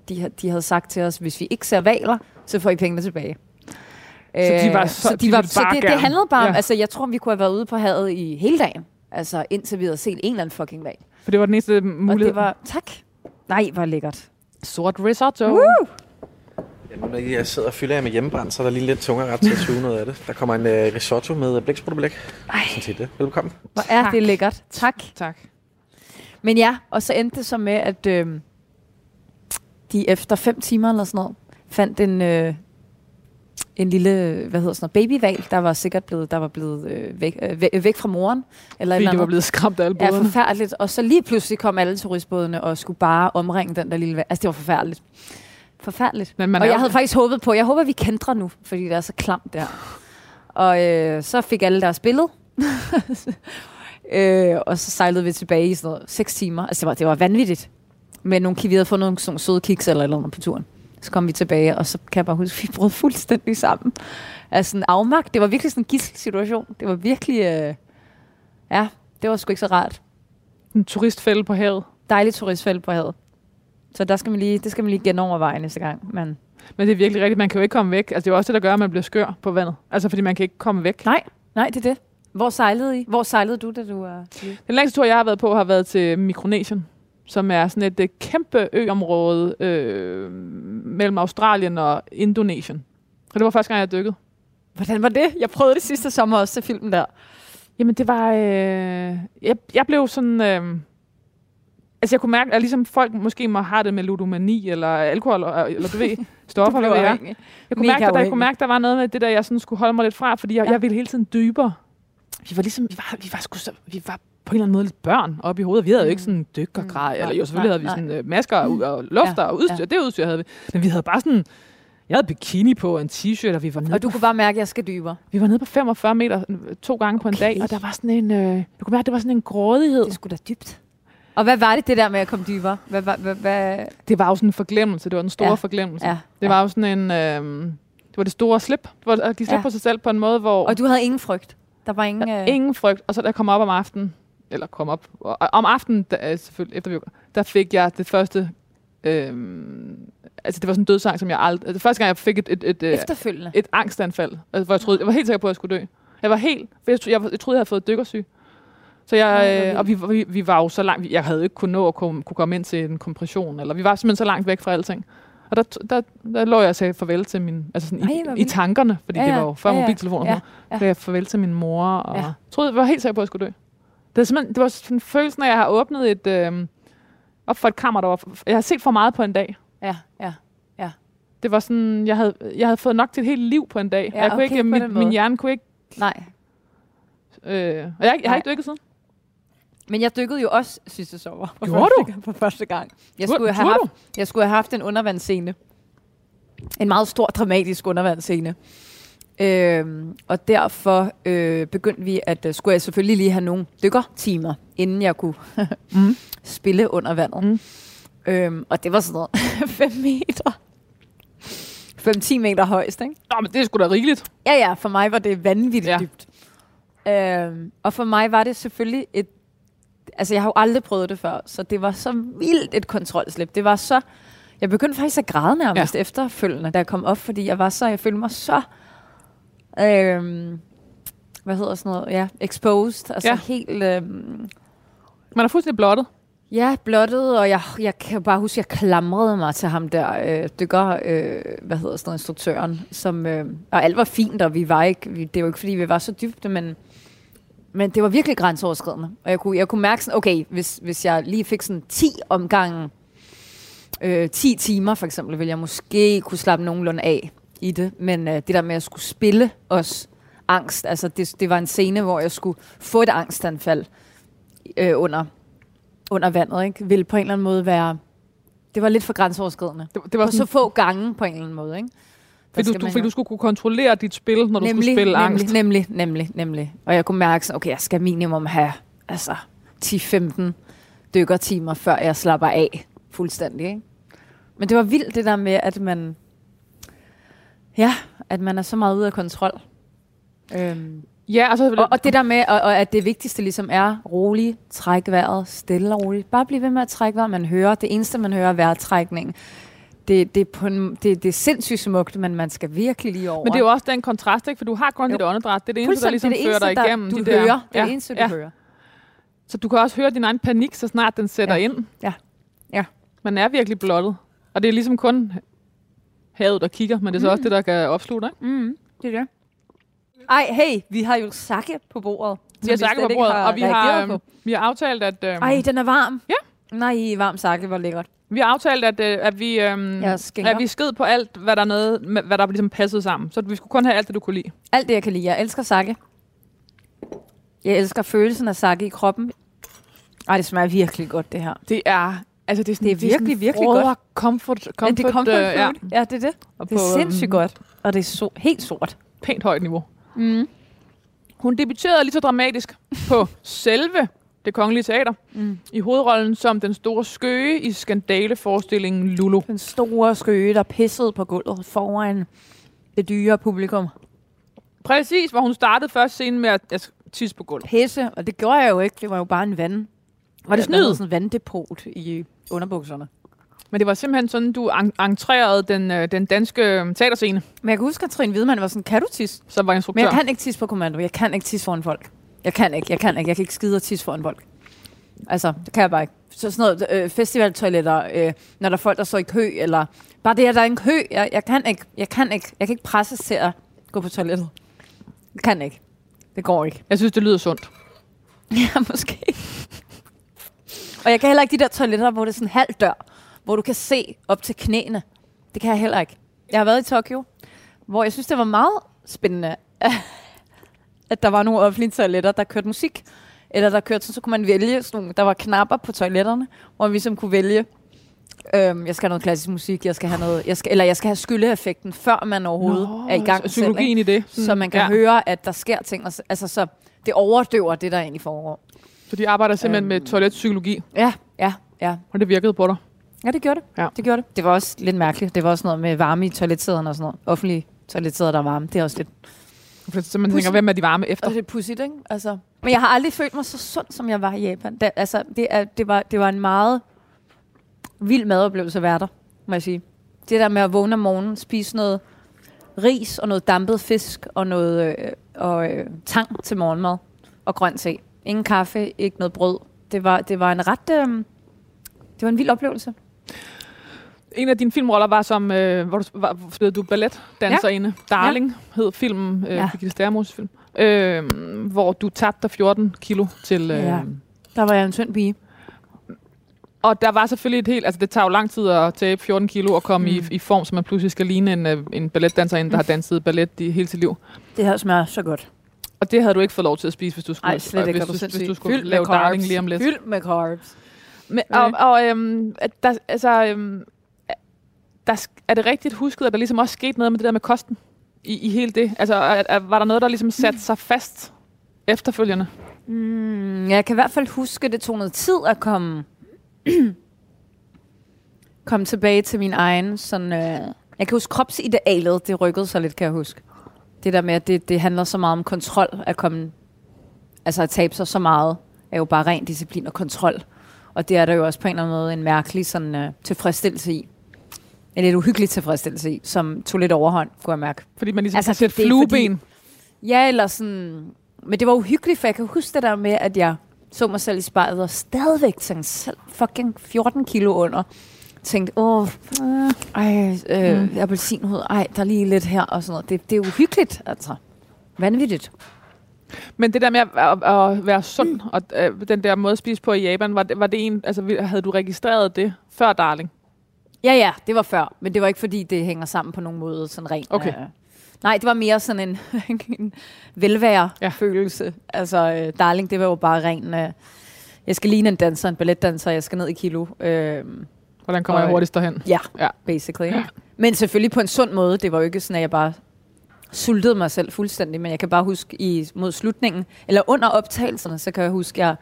de, de havde sagt til os, hvis vi ikke ser valer, så får I pengene tilbage. Så de var Øh, så- så, de de var, så bare det, det gerne. handlede bare om, Ja. altså jeg tror, vi kunne have været ude på havet i hele dagen. Altså indtil vi havde set en eller anden fucking valg. For det var den eneste Og mulighed. det var, tak. Nej, hvor lækkert. Sort risotto. Woo! Ja, nu når jeg sidder og fylder med hjemmebrændt, så er der lige lidt tungere ret til at suge noget af det. Der kommer en uh, risotto med blæksprutteblæk. Ej, Sådan set det. Velkommen. hvor er Tak. det lækkert. Tak. Tak. Men ja, og så endte det så med, at øh, de efter fem timer eller sådan noget, fandt en, øh, en lille, hvad hedder sådan noget, babyval, der var sikkert blevet, der var blevet øh, væk, øh, væk, fra moren. Eller Fordi eller det var blevet skræmt af alle Ja, bådene. forfærdeligt. Og så lige pludselig kom alle turistbådene og skulle bare omringe den der lille valg. Altså, det var forfærdeligt. Forfærdeligt. Men man og jeg havde faktisk håbet på, jeg håber, vi kender nu, fordi det er så klamt der. Og øh, så fik alle deres billede. øh, og så sejlede vi tilbage i sådan noget, seks timer. Altså, det var, det var vanvittigt. Med nogle, vi havde fundet nogle, sådan søde kiks eller et eller andet på turen. Så kom vi tilbage, og så kan jeg bare huske, at vi brød fuldstændig sammen. Altså en afmagt. Det var virkelig sådan en gisselsituation. Det var virkelig... Øh, ja, det var sgu ikke så rart. En turistfælde på havet. Dejligt turistfelt på havet. Så der skal man lige, det skal man lige genoverveje næste gang. Men Men det er virkelig rigtigt. Man kan jo ikke komme væk. Altså, det er jo også det, der gør, at man bliver skør på vandet. Altså, fordi man kan ikke komme væk. nej, nej, det er det. Hvor sejlede I? Hvor sejlede du, da du var... Den længste tur, jeg har været på, har været til Mikronesien, som er sådan et øh, kæmpe øområde øh, mellem Australien og Indonesien. Og det var første gang, jeg dykkede. Hvordan var det? Jeg prøvede det sidste sommer også til filmen der. Jamen, det var... Øh, jeg, jeg blev sådan... Øh, altså, jeg kunne mærke, at ligesom folk måske må have det med ludomani, eller alkohol, eller, eller du ved, stoffer, hvad ved jeg. Jeg kunne, Mega mærke, at der, jeg kunne mærke, der var noget med det der, jeg sådan skulle holde mig lidt fra, fordi jeg, Ja. jeg ville hele tiden dybere. Vi var ligesom, vi var, vi var, sgu så, vi var på en eller anden måde lidt børn oppe i hovedet. Vi havde jo ikke sådan dykkergrej, Mm. eller jo, selvfølgelig nej, havde vi sådan øh, masker og, og lufter Ja, og udstyr, ja. det udstyr havde vi. Men vi havde bare sådan, jeg havde bikini på og en t-shirt, og vi var nede, Og du kunne bare mærke, at jeg skal dybere. vi var nede på 45 meter øh, to gange på en Okay. dag, og der var sådan en, øh, du kunne mærke, at det var sådan en grådighed. Det skulle da dybt. Og hvad var det, det der med at komme dybere? Hvad, hvad, hvad, hvad? Det var jo sådan en forglemmelse, det var den store Ja. forglemmelse. Ja, Det var jo sådan en, øh, det var det store slip, det var at give slip Ja. på sig selv på en måde, hvor Og du havde ingen frygt? Der var ingen... der, Øh... ingen frygt. Og så da jeg kom op om aftenen, eller kom op, og, om aftenen, da, øh, selvfølgelig efter vi der fik jeg det første, øh, altså det var sådan en dødsang, som jeg aldrig, det første gang jeg fik et, et, et, et, Efterfølgende? et angstanfald, altså, hvor jeg, troede, jeg var helt sikker på, at jeg skulle dø. Jeg var helt, for jeg, tro- jeg, jeg troede, jeg havde fået dykkersyg. Så jeg, øh, og vi, vi, vi var jo så langt, jeg havde ikke kunnet nå at komme, kunne komme ind til en kompression, eller vi var simpelthen så langt væk fra alting. Og der, der, der lå jeg og sagde farvel til min, altså sådan Ej, i, i tankerne, fordi Ja, ja, ja. det var jo før Ja, ja, ja. mobiltelefonen. Ja, Ja, ja. ja. jeg farvel til min mor, og Ja. ja. troede, jeg var helt sikker på, at jeg skulle dø. Det, er simpelthen, det var sådan følelsen af, at jeg har åbnet et, øh, op for et kammer, der var, jeg har set for meget på en dag. Ja, ja. Det var sådan, jeg havde, jeg havde fået nok til et helt liv på en dag. Ja, jeg kunne okay, ikke, på min, min hjerne kunne ikke, Nej. øh, og jeg, jeg har Nej. ikke dykket siden. Men jeg dykkede jo også sidste sommer. For Gjorde første du? For første gang. Jeg skulle, have haft, jeg skulle have haft en undervandsscene. En meget stor, dramatisk undervandsscene. Øhm, og derfor øh, begyndte vi, at øh, skulle jeg selvfølgelig lige have nogle dykkertimer, inden jeg kunne Mm. spille under vandet. Mm. Øhm, og det var sådan noget 5 meter. 5-10 meter højst, ikke? Nå, men det er sgu da rigeligt. Ja, ja, for mig var det vanvittigt. Ja. dybt. Øhm, og for mig var det selvfølgelig et... Altså, jeg har jo aldrig prøvet det før, så det var så vildt et kontrolslip. Det var så... Jeg begyndte faktisk at græde nærmest ja. efterfølgende, da jeg kom op, fordi jeg var så... Jeg følte mig så... Øhm, hvad hedder sådan noget? Ja, exposed. Altså ja. Helt... Øhm, Man er fuldstændig blottet. Ja, blottet, og jeg, jeg kan bare huske, at jeg klamrede mig til ham der øh, dykker, øh, hvad hedder sådan noget, instruktøren, som, øh, og alt var fint, og vi var ikke, vi, det var ikke fordi, vi var så dybte, men, men det var virkelig grænseoverskridende. Og jeg kunne, jeg kunne mærke sådan, okay, hvis, hvis jeg lige fik sådan 10 omgange, øh, 10 timer for eksempel, ville jeg måske kunne slappe nogenlunde af i det, men øh, det der med at skulle spille os angst, altså det, det var en scene, hvor jeg skulle få et angstanfald øh, under under vandet, ikke? Vil på en eller anden måde være... Det var lidt for grænseoverskridende. Det, det var På så sådan, få gange på en eller anden måde, ikke? Fordi, du, du, fordi du skulle kunne kontrollere dit spil, når du nemlig, skulle spille nemlig, angst. Nemlig, nemlig, nemlig. Og jeg kunne mærke sådan, okay, jeg skal minimum have altså 10-15 dykkertimer, før jeg slapper af fuldstændig, ikke? Men det var vildt det der med, at man... Ja, at man er så meget ude af kontrol. Øhm, Ja, altså, og, og det der med, og, og at det vigtigste ligesom er rolig, træk vejret, stille og roligt. Bare bliv ved med at trække vejret, man hører. Det eneste, man hører, er vejrtrækning. Det, det, er på en, det, det er sindssygt smukt, men man skal virkelig lige over. men det er jo også den kontrast, ikke? For du har kun Jo. dit åndedræt. Det er det eneste, der ligesom det er fører det eneste, dig igennem. der, du de der, hører. Det er det eneste, du ja. hører. Så du kan også høre din egen panik, så snart den sætter Ja. ind. Ja. Ja. Man er virkelig blottet. Og det er ligesom kun havet, der kigger, men det er så Mm. også det, der kan opslutte, ikke? Mm, det er det. Ej, hey, vi har jo sakke på bordet. Vi har slet på bordet, og vi har, på. vi har aftalt, at... Øhm, Ej, den er varm. Ja. Nej, varm sakke, hvor lækkert. Vi har aftalt, at, øh, at vi... Øhm, at vi sked på alt, hvad der, er noget, hvad der ligesom passede sammen. Så vi skulle kun have alt det, du kunne lide. Alt det, jeg kan lide. Jeg elsker sakke. Jeg elsker følelsen af sakke i kroppen. Ej, det smager virkelig godt, det her. Det er... Altså, det er, sådan, Det er virkelig, sådan virkelig godt. Comfort, comfort, Men det er comfort øh, food. ja, Ja, det er det. og Det er på, sindssygt øhm, godt. Og det er so- helt sort. Pænt højt niveau. Mm. Hun debuterede lige så dramatisk på selve det kongelige teater Mm. i hovedrollen som den store skøge i skandaleforestillingen Lulu. Den store skøge, der pissede på gulvet foran det dyre publikum. Præcis, hvor hun startede først scenen med at at tisse på gulvet. Pisse, og det gjorde jeg jo ikke. Det var jo bare en vand. Var det hedder snyd? Sådan en vanddepot i underbukserne. Men det var simpelthen sådan, du en- entrerede den, øh, den danske øh, teaterscene, Men jeg kan huske, at Trine Hvidemann var sådan, kan du tisse? som var Men instruktør. jeg kan ikke tisse på kommando. Jeg kan ikke tisse foran folk. Jeg kan ikke, jeg kan ikke. Jeg kan ikke skide og tisse foran folk. Altså, det kan jeg bare ikke. Så sådan noget øh, festivaltoiletter, øh, når der er folk, der står i kø, eller bare det, at der er en kø. Jeg, jeg kan ikke, jeg kan ikke, jeg kan ikke presses til at gå på toilettet. Jeg kan ikke. Det går ikke. Jeg synes, det lyder sundt. Ja, måske. Og jeg kan heller ikke de der toiletter, hvor det er sådan en halv dør, hvor du kan se op til knæene. Det kan jeg heller ikke. Jeg har været i Tokyo, hvor jeg synes, det var meget spændende, at der var nogle offentlige toiletter, der kørte musik. Eller der kørte, så, så kunne man vælge, sådan nogle, der var knapper på toiletterne, hvor man ligesom kunne vælge, øhm, jeg skal have noget klassisk musik, jeg skal have noget, jeg skal, eller jeg skal have skylleeffekten, før man overhovedet Nå, er i gang så selv, psykologien ikke? i det. Så man kan ja. høre, at der sker ting, og, altså så det overdøver det, der egentlig foregår. Så de arbejder simpelthen Øhm. med toiletpsykologi, Ja, ja, ja. og det virkede på dig. Ja, det gjorde det. Ja. Det gjorde det. Det var også lidt mærkeligt. Det var også noget med varme i toiletsæderne og sådan noget. Offentlige toiletsæder, der er varme. Det er også lidt... For så man tænker, Pudsigt. hvem er de varme efter? Og det er pudsigt, ikke? Altså. Men jeg har aldrig følt mig så sund, som jeg var i Japan. Da, altså, det, er, det, var, det var en meget vild madoplevelse at være der, må jeg sige. Det der med at vågne om morgenen, spise noget ris og noget dampet fisk og noget øh, og, øh, tang til morgenmad og grønt te. Ingen kaffe, ikke noget brød. Det var, det var en ret... Øh, det var en vild oplevelse. En af dine filmroller var som, øh, hvor du var, spillede du balletdanserinde. Ja. Darling ja. hed filmen, øh, Ja. Birgitte Stærmos film. Øh, hvor du tabte dig 14 kilo til... Øh, Ja. Der var jeg en tynd pige. Og der var selvfølgelig et helt... Altså, det tager jo lang tid at tabe 14 kilo og komme mm. i, i form, så man pludselig skal ligne en, øh, en balletdanserinde, der har danset ballet i hele sit liv. Det her smager så godt. Og det havde du ikke fået lov til at spise, hvis du skulle, Nej, slet ikke. hvis, du hvis, du skulle Fyldt med lave carbs. darling lige om lidt. Fyldt med carbs. Men, og, og øhm, der, altså, øhm, der, er det rigtigt husket, at der ligesom også skete noget med det der med kosten? I, i hele det? Altså, er, er, var der noget, der ligesom satte sig fast efterfølgende? Mm, jeg kan i hvert fald huske, at det tog noget tid at komme, komme tilbage til min egen sådan... Øh, jeg kan huske, kropsidealet, det rykkede sig lidt, kan jeg huske. Det der med, at det, det handler så meget om kontrol, at komme... Altså at tabe sig så meget, er jo bare ren disciplin og kontrol. Og det er der jo også på en eller anden måde en mærkelig sådan, øh, tilfredsstillelse i. En lidt uhyggelig tilfredsstillelse i, som tog lidt overhånd, kunne jeg mærke. Fordi man ligesom Altså, kan sætte flueben. Ja, eller sådan... Men det var uhyggeligt, for jeg kan huske det der med, at jeg så mig selv i spejlet og stadigvæk tænkte selv fucking 14 kilo under. Tænkte, åh, øh, ej, øh, mm. appelsinhud, ej, der er lige lidt her og sådan noget. Det, det er uhyggeligt, altså. Vanvittigt. Men det der med at, at, at være sund, og øh, den der måde at spise på i Japan, var det, var det en, altså, havde du registreret det før Darling? Ja, ja, det var før, men det var ikke fordi, det hænger sammen på nogen måde, sådan rent. Okay. Øh, nej, det var mere sådan en, en velvære-følelse. Ja. Altså, øh, darling, det var jo bare ren... Øh, jeg skal ligne en danser, en balletdanser, jeg skal ned i kilo. Øh, Hvordan kommer jeg Og- hurtigst derhen? Ja, Ja. basically. Ja. Men selvfølgelig på en sund måde. Det var jo ikke sådan, at jeg bare sultede mig selv fuldstændig, men jeg kan bare huske i, mod slutningen, eller under optagelserne, så kan jeg huske, jeg,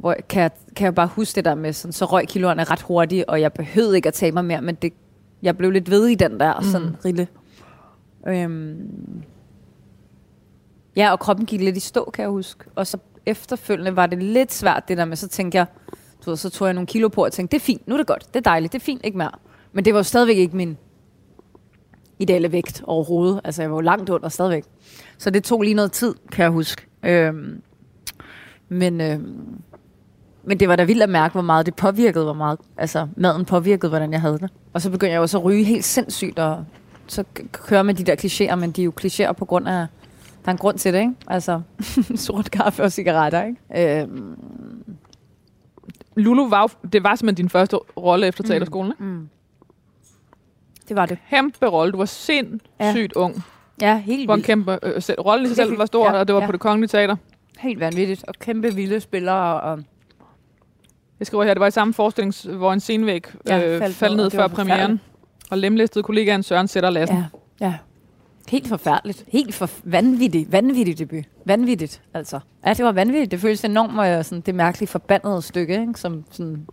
hvor, jeg- kan, jeg, kan jeg bare huske det der med, sådan, så røg kiloerne ret hurtigt, og jeg behøvede ikke at tage mig mere, men det, jeg blev lidt ved i den der sådan Mm. rille. Øhm, ja, og kroppen gik lidt i stå, kan jeg huske. Og så efterfølgende var det lidt svært, det der med, så tænkte jeg, du ved, så tog jeg nogle kilo på og tænkte, det er fint, nu er det godt, det er dejligt, det er fint, ikke mere. Men det var jo stadigvæk ikke min ideelle vægt overhovedet. Altså, jeg var jo langt under stadigvæk. Så det tog lige noget tid, kan jeg huske. Øhm, men, øhm, men det var da vildt at mærke, hvor meget det påvirkede, hvor meget altså, maden påvirkede, hvordan jeg havde det. Og så begyndte jeg jo så at ryge helt sindssygt, og så k- køre med de der klichéer, men de er jo klichéer på grund af, der er en grund til det, ikke? Altså, sort kaffe og cigaretter, ikke? Øhm, Lulu var jo- det var simpelthen din første rolle efter teaterskolen, ikke? mm. Det var det. Kæmpe rolle. Du var sindssygt ja. ung. Ja, helt Det var en vildt. kæmpe... Øh, selv, rollen i sig selv var stor, Ja, og det var ja. på det kongelige teater. Helt vanvittigt. Og kæmpe vilde spillere. Og, Jeg skriver her, det var i samme forestilling, hvor en scenvæg Ja, øh, faldt faldt, ned, og før premieren. Og lemlæstede kollegaen Søren Sætter Lassen. ja, ja. Helt forfærdeligt. Helt for vanvittigt. Vanvittigt debut. Vanvittigt, altså. Ja, det var vanvittigt. Det føltes enormt øh, sådan, det mærkelige forbandede stykke, ikke? Som sådan...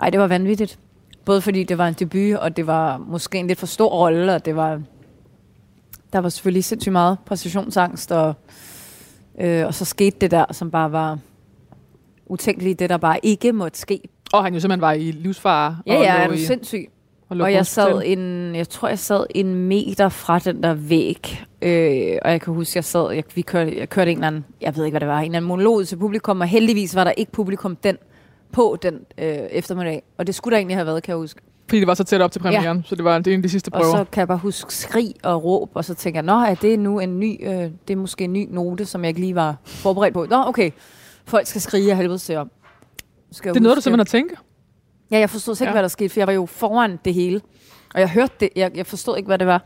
Ej, det var vanvittigt. Både fordi det var en debut, og det var måske en lidt for stor rolle, og det var... Der var selvfølgelig sindssygt meget præstationsangst, og, øh, og så skete det der, som bare var utænkeligt, det der bare ikke måtte ske. Og han jo simpelthen var i livsfare. Ja, og ja, er du i, sindssyg? og, Og jeg sad hospital. en, jeg tror, jeg sad en meter fra den der væg. Øh, og jeg kan huske, jeg sad, jeg, vi kørte, jeg kørte en eller anden, jeg ved ikke, hvad det var, en eller anden monolog til publikum, og heldigvis var der ikke publikum den på den øh, eftermiddag. Og det skulle der egentlig have været, kan jeg huske. Fordi det var så tæt op til premieren, ja. så det var det en af de sidste Og prøver. så kan jeg bare huske skrig og råb, og så tænker jeg, nå, er det nu en ny, øh, det er måske en ny note, som jeg ikke lige var forberedt på. Nå, okay, folk skal skrige af helvede til om. Skal jeg Det er noget, du huske. simpelthen har tænkt. Ja, jeg forstod så ikke, ja. hvad der skete, for jeg var jo foran det hele. Og jeg hørte det, jeg, jeg forstod ikke, hvad det var.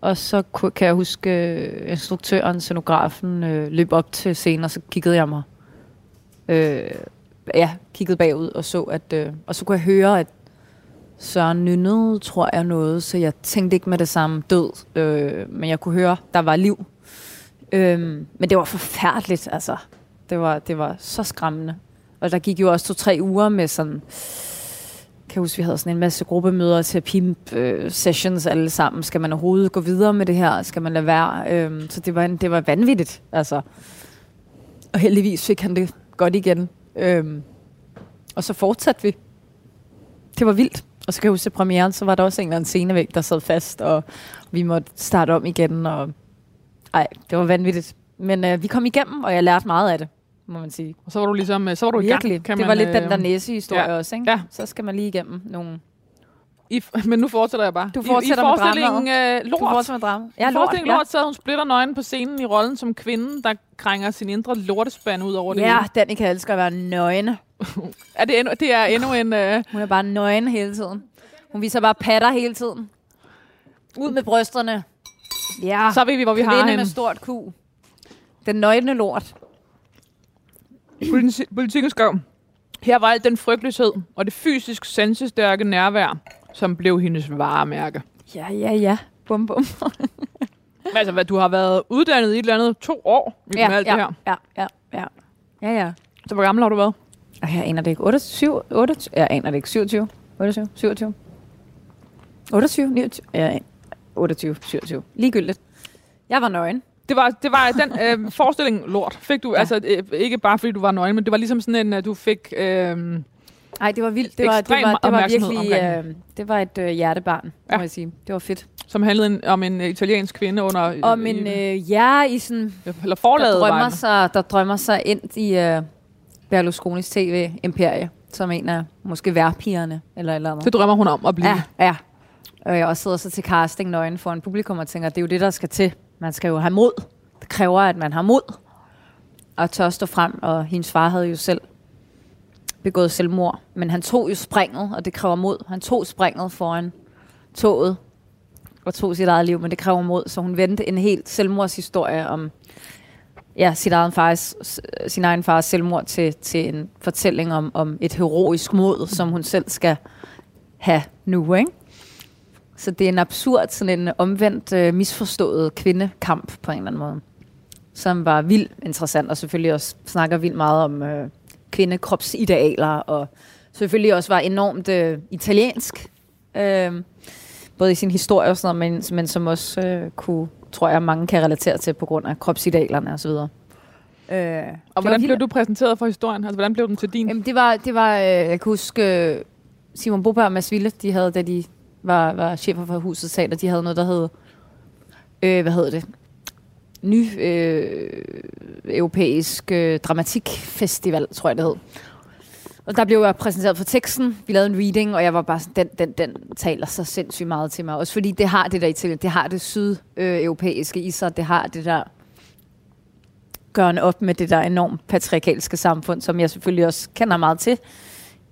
Og så ku- kan jeg huske, øh, instruktøren, scenografen, øh, løb op til scenen, og så kiggede jeg mig. Øh, ja, kiggede bagud og så, at... Øh, og så kunne jeg høre, at Søren nynnede, tror jeg, noget, så jeg tænkte ikke med det samme død. Øh, men jeg kunne høre, der var liv. Øh, men det var forfærdeligt, altså. Det var, det var så skræmmende. Og der gik jo også to-tre uger med sådan kan jeg huske, vi havde sådan en masse gruppemøder, terapi øh, sessions alle sammen. Skal man overhovedet gå videre med det her? Skal man lade være? Øhm, så det var, en, det var vanvittigt. Altså. Og heldigvis fik han det godt igen. Øhm, og så fortsatte vi. Det var vildt. Og så kan jeg huske, at premieren, så var der også en eller anden scenevæg, der sad fast, og vi måtte starte om igen. Og... Ej, det var vanvittigt. Men øh, vi kom igennem, og jeg lærte meget af det, må man sige. Og så var du ligesom, øh, så var du i Virkelig. gang, kan det man, var lidt den øh, der næsehistorie ja. også, ikke? Ja. Så skal man lige igennem nogle... I, men nu fortsætter jeg bare. Du fortsætter I, med i forestillingen øh, Du Lort. fortsætter med drama. Ja, I lort. forestillingen Ja. Lort sad hun splitter nøgen på scenen i rollen som kvinden, der krænger sin indre lortespand ud over det Ja, hele. Danica elsker at være nøgne. Er det, endnu, det er endnu en... Øh, Hun er bare nøgen hele tiden. Hun viser bare patter hele tiden. Ud med brysterne. Ja, så ved vi, hvor vi har kvinde hende. med stort Q. Den nøgne lort. Politi- Politikken skrev, her var al den frygtløshed og det fysisk sansestærke nærvær, som blev hendes varemærke. Ja, ja, ja. Bum, bum. Altså, hvad, du har været uddannet i et eller andet to år i ja, alt ja, det her. ja, ja, ja. Ja, ja. Så hvor gammel har du været? Og jeg aner det ikke. 28, 28, jeg aner det ikke. 27, 28, 27. 28, 29, ja, 28, 27. Ligegyldigt. Jeg var nøgen. Det var, det var den øh, forestilling lort. Fik du, ja. Altså øh, ikke bare fordi du var nøgen, men det var ligesom sådan en, at du fik... Øh, Nej, det var vildt. Det var, det var, det var virkelig, øh, det var et øh, hjertebarn, Ja. må jeg sige. Det var fedt. som handlede en, om en øh, italiensk kvinde under... Om en øh, ja i sådan, eller forladet der drømmer, sig, der drømmer sig ind i øh, Berlusconis tv-imperie, som en af måske værpigerne, eller eller andet. Det drømmer hun om at blive. Ja, ja. Og jeg også sidder så til casting nøgen for en publikum og tænker, det er jo det, der skal til. Man skal jo have mod. Det kræver, at man har mod. Og tør stå frem, og hendes far havde jo selv begået selvmord. Men han tog jo springet, og det kræver mod. Han tog springet foran toget og tog sit eget liv, men det kræver mod. Så hun vendte en helt selvmordshistorie om ja, sit egen fars, sin egen fars selvmord til, til en fortælling om, om et heroisk mod, som hun selv skal have nu, ikke? Så det er en absurd, sådan en omvendt, øh, misforstået kvindekamp på en eller anden måde, som var vildt interessant, og selvfølgelig også snakker vildt meget om øh, kvindekropsidealer, og selvfølgelig også var enormt øh, italiensk, øh, både i sin historie og sådan noget, men, men som også øh, kunne, tror jeg, mange kan relatere til på grund af kropsidealerne osv. Øh, Og hvordan blev du præsenteret for historien? Altså, hvordan blev den til din? Jamen, det var, det var øh, jeg kan huske, øh, Simon Boberg og Mads Ville, de havde, da de var, var chefer for huset teater, de havde noget, der hed, øh, hvad hedder det, ny øh, europæisk øh, dramatikfestival, tror jeg det hed. Og der blev jeg præsenteret for teksten, vi lavede en reading, og jeg var bare sådan, den, den, den taler så sindssygt meget til mig. Også fordi det har det der Italien, det har det sydeuropæiske i sig, det har det der gørende op med det der enormt patriarkalske samfund, som jeg selvfølgelig også kender meget til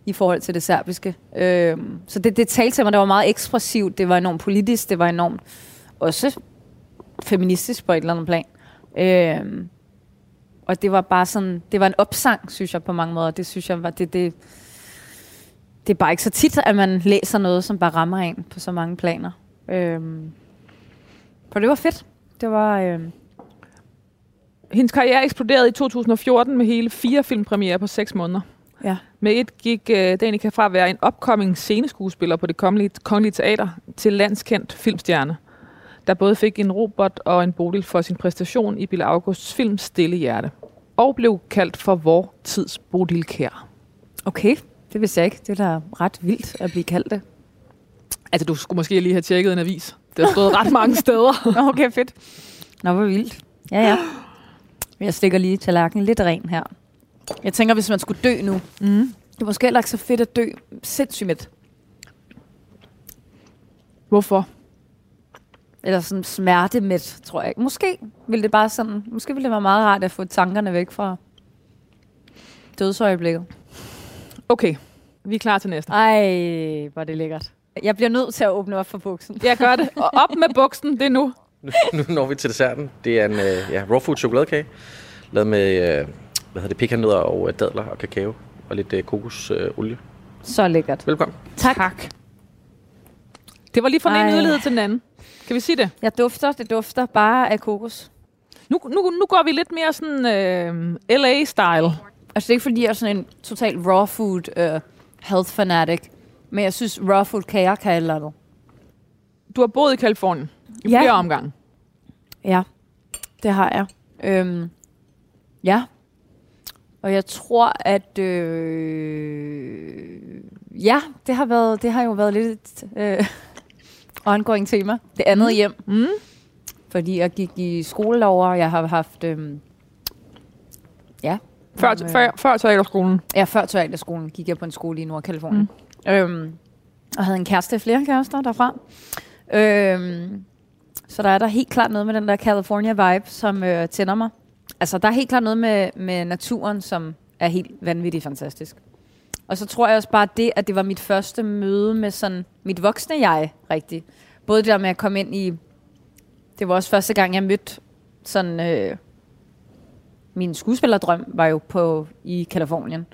i forhold til det serbiske. Øh, så det, det talte til mig, det var meget ekspressivt, det var enormt politisk, det var enormt også feministisk på et eller andet plan. Øh, og det var bare sådan, det var en opsang, synes jeg på mange måder. Det synes jeg var, det, det, det er bare ikke så tit, at man læser noget, som bare rammer en på så mange planer. Øh, for det var fedt. Det var, øh, Hendes karriere eksploderede i 2014 med hele fire filmpremiere på seks måneder. Med et gik uh, Danica fra at være en upcoming sceneskuespiller på det kongelige, kongelige teater til landskendt filmstjerne, der både fik en robot og en bodil for sin præstation i Bille Augusts film Stille Hjerte, og blev kaldt for vor tids Bodil Kær. Okay, det vidste jeg ikke. Det er da ret vildt at blive kaldt det. Altså, du skulle måske lige have tjekket en avis. Det har stået ret mange steder. Nå, okay, fedt. Nå, hvor vildt. Ja, ja. Jeg stikker lige tallerkenen lidt ren her. Jeg tænker, hvis man skulle dø nu, Mm. det er måske heller ikke så fedt at dø sindssygt med. Hvorfor? Eller sådan smertemæt, tror jeg ikke. Måske ville det bare sådan, måske ville det være meget rart at få tankerne væk fra. Dødsøjeblikket. Okay, vi er klar til næste. Ej, hvor er det lækkert. Jeg bliver nødt til at åbne op for buksen. Jeg gør det. Og op med buksen, det er nu. Nu, nu når vi til desserten. Det er en øh, ja, raw food chokoladekage, lavet med øh, hvad hedder det, pekannødder og øh, dadler og kakao og lidt øh, kokosolie. Øh, olie. Så lækkert. Velkommen. Tak. tak. Det var lige fra den ene Ej. yderlighed til den anden. Kan vi sige det? Jeg dufter, det dufter bare af kokos. Nu, nu, nu går vi lidt mere sådan øh, LA-style. Altså det er ikke fordi, jeg er sådan en total raw food uh, health fanatic. Men jeg synes, raw food kager kan et eller andet. Du har boet i Kalifornien i Ja. flere omgange. Ja, det har jeg. Øhm, ja. Og jeg tror, at... Øh, ja, det har, været, det har jo været lidt et øh, ongoing tema. Det andet mm. hjem. Mm. Fordi jeg gik i skole og jeg har haft... Øh, ja. Før, nogle, øh, før, før teaterskolen. Ja, før teaterskolen gik jeg på en skole i Nordkalifornien. Mm. Øhm, og havde en kæreste, flere kærester derfra. Øhm, så der er der helt klart noget med den der California-vibe, som øh, tænder mig. Altså, der er helt klart noget med, med naturen, som er helt vanvittigt fantastisk. Og så tror jeg også bare det, at det var mit første møde med sådan mit voksne jeg, rigtigt. Både det der med at komme ind i... Det var også første gang, jeg mødte sådan... Øh, min skuespillerdrøm var jo på i Kalifornien.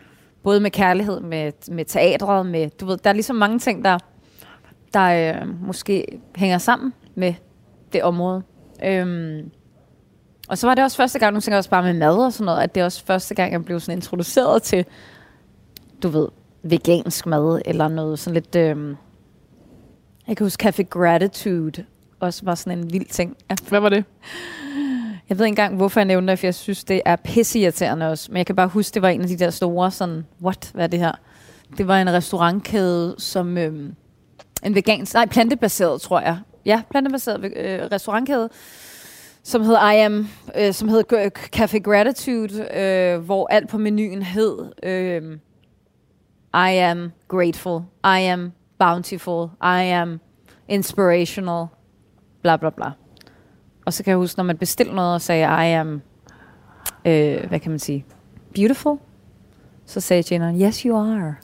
Både med kærlighed, med, med teatret, med, du ved, der er ligesom mange ting, der, der øh, måske hænger sammen med det område. Øhm, og så var det også første gang, nu tænker jeg også bare med mad og sådan noget, at det er også første gang, jeg blev sådan introduceret til, du ved, vegansk mad, eller noget sådan lidt, øhm, jeg kan huske Café Gratitude, også var sådan en vild ting. Ja, Hvad var det? jeg ved ikke engang, hvorfor jeg nævner det, for jeg synes, det er pisseirriterende også. Men jeg kan bare huske, det var en af de der store sådan, what, hvad er det her? Det var en restaurantkæde, som øhm, en vegansk, nej, plantebaseret, tror jeg. Ja, plantebaseret øh, restaurantkæde, som hed I Am, øh, som hed Café Gratitude, øh, hvor alt på menuen hed øh, I am grateful, I am bountiful, I am inspirational, bla bla bla. Og så kan jeg huske, når man bestilte noget og sagde, I am, øh, hvad kan man sige, beautiful, så sagde tjeneren, yes you are.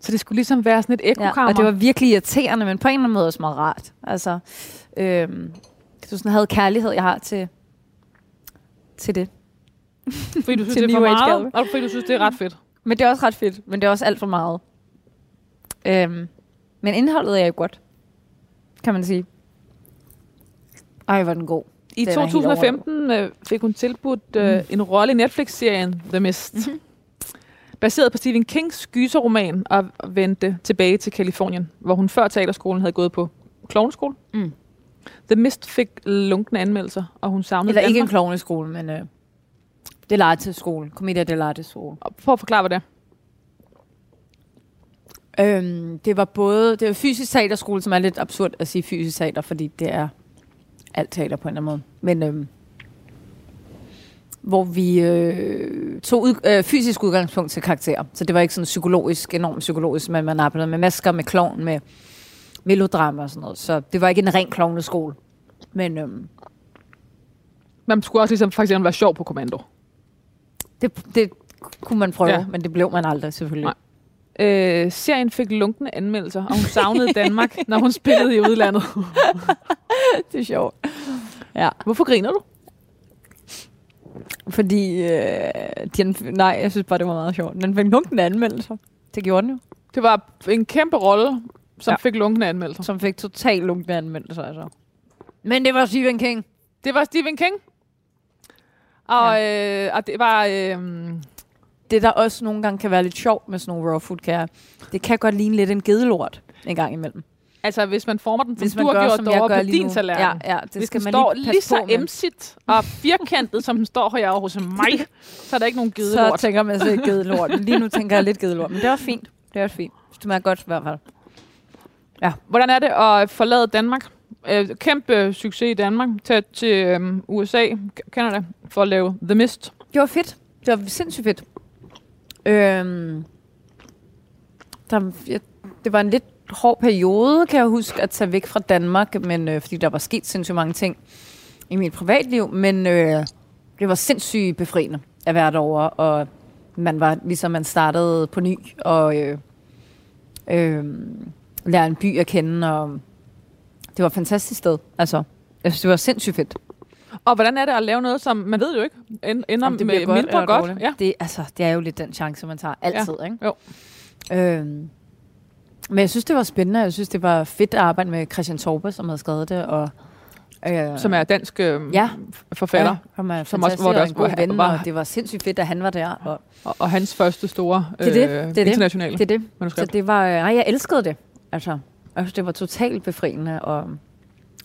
Så det skulle ligesom være sådan et Ja, ekokammer. og det var virkelig irriterende, men på en eller anden måde også meget rart. Altså, øhm, du sådan havde kærlighed, jeg har til, til det. fordi du synes, til det er for New Age meget, og fordi du synes, det er ret fedt. Men det er også ret fedt, men det er også alt for meget. Øhm, men indholdet er jo godt, kan man sige. Ej, hvor den god. I Den er helt 2015 øh, fik hun tilbudt øh, en rolle i Netflix-serien The Mist. Mhm. Baseret på Stephen Kings gyserroman og vendte tilbage til Kalifornien, hvor hun før teaterskolen havde gået på klovneskole. Mm. The Mist fik lunkne anmeldelser, og hun savnede Eller ikke en klovneskole, men øh, det er til skole. Commedia del skole. Og Prøv at forklare, hvad det er. Øhm, det var både, det var fysisk teaterskole, som er lidt absurd at sige fysisk teater, fordi det er alt teater på en eller anden måde. Men øhm, hvor vi øh, tog ud, øh, fysisk udgangspunkt til karakterer. Så det var ikke sådan psykologisk, enormt psykologisk, men man arbejdede med masker, med klovn, med melodrama og sådan noget. Så det var ikke en ren klovneskole. Men øhm, Man skulle også ligesom eksempel være sjov på kommando. det, det kunne man prøve, Ja. men det blev man aldrig selvfølgelig. Nej. Øh, serien fik lunkne anmeldelser, og hun savnede Danmark, når hun spillede i udlandet. det er sjovt. Ja. Hvorfor griner du? Fordi, øh, den, nej, jeg synes bare, det var meget sjovt. Den fik lunkende anmeldelser. Det gjorde den jo. Det var en kæmpe rolle, som ja. Fik lunkne anmeldelser. Som fik totalt lunkende anmeldelser, altså. Men det var Stephen King. Det var Stephen King. Og, ja. øh, og det var... Øh, Det, der også nogle gange kan være lidt sjovt med sådan nogle raw food kager, det kan godt ligne lidt en gedelort en gang imellem. altså, hvis man former den, som Hvis du man har gjort derovre på din tallerken. Ja, ja, det hvis skal den man står lige lige så emsigt og firkantet, som den står herovre hos mig, så er der ikke nogen Så gidelort. tænker man sig gedelort. Men Lige nu tænker jeg lidt gedelort, men det også fint. Det er også fint. Det smager godt i hvert fald. Ja. Hvordan er det at forlade Danmark? Øh, kæmpe succes i Danmark. Tag til øh, USA, Canada, for at lave The Mist. Det var fedt. Det var sindssygt fedt. Øhm, der, jeg, det var en lidt hård periode, kan jeg huske, at tage væk fra Danmark, men øh, fordi der var sket sindssygt mange ting i mit privatliv, men øh, det var sindssygt befriende at være derovre, og man var, ligesom man startede på ny, og øh, øh, lære en by at kende, og det var et fantastisk sted. Altså, jeg synes, det var sindssygt fedt. Og hvordan er det at lave noget, som man ved jo ikke, end- ender Om det med godt mindre godt? dårligt. Ja. Det, altså, det er jo lidt den chance, man tager altid, ja. ikke? Jo. Øhm, men jeg synes, det var spændende. Jeg synes, det var fedt at arbejde med Christian Torpe, som havde skrevet det. Og, øh, Som er dansk øh, Ja. forfatter. Ja, som er som også- det og også en god var- ven, var- og det var sindssygt fedt, at han var der. Og, Og, og hans første store øh, Det er det, det er det. internationale det det. Så manuskript. det var, nej, jeg elskede det. Altså, jeg synes, det var totalt befriende. Og,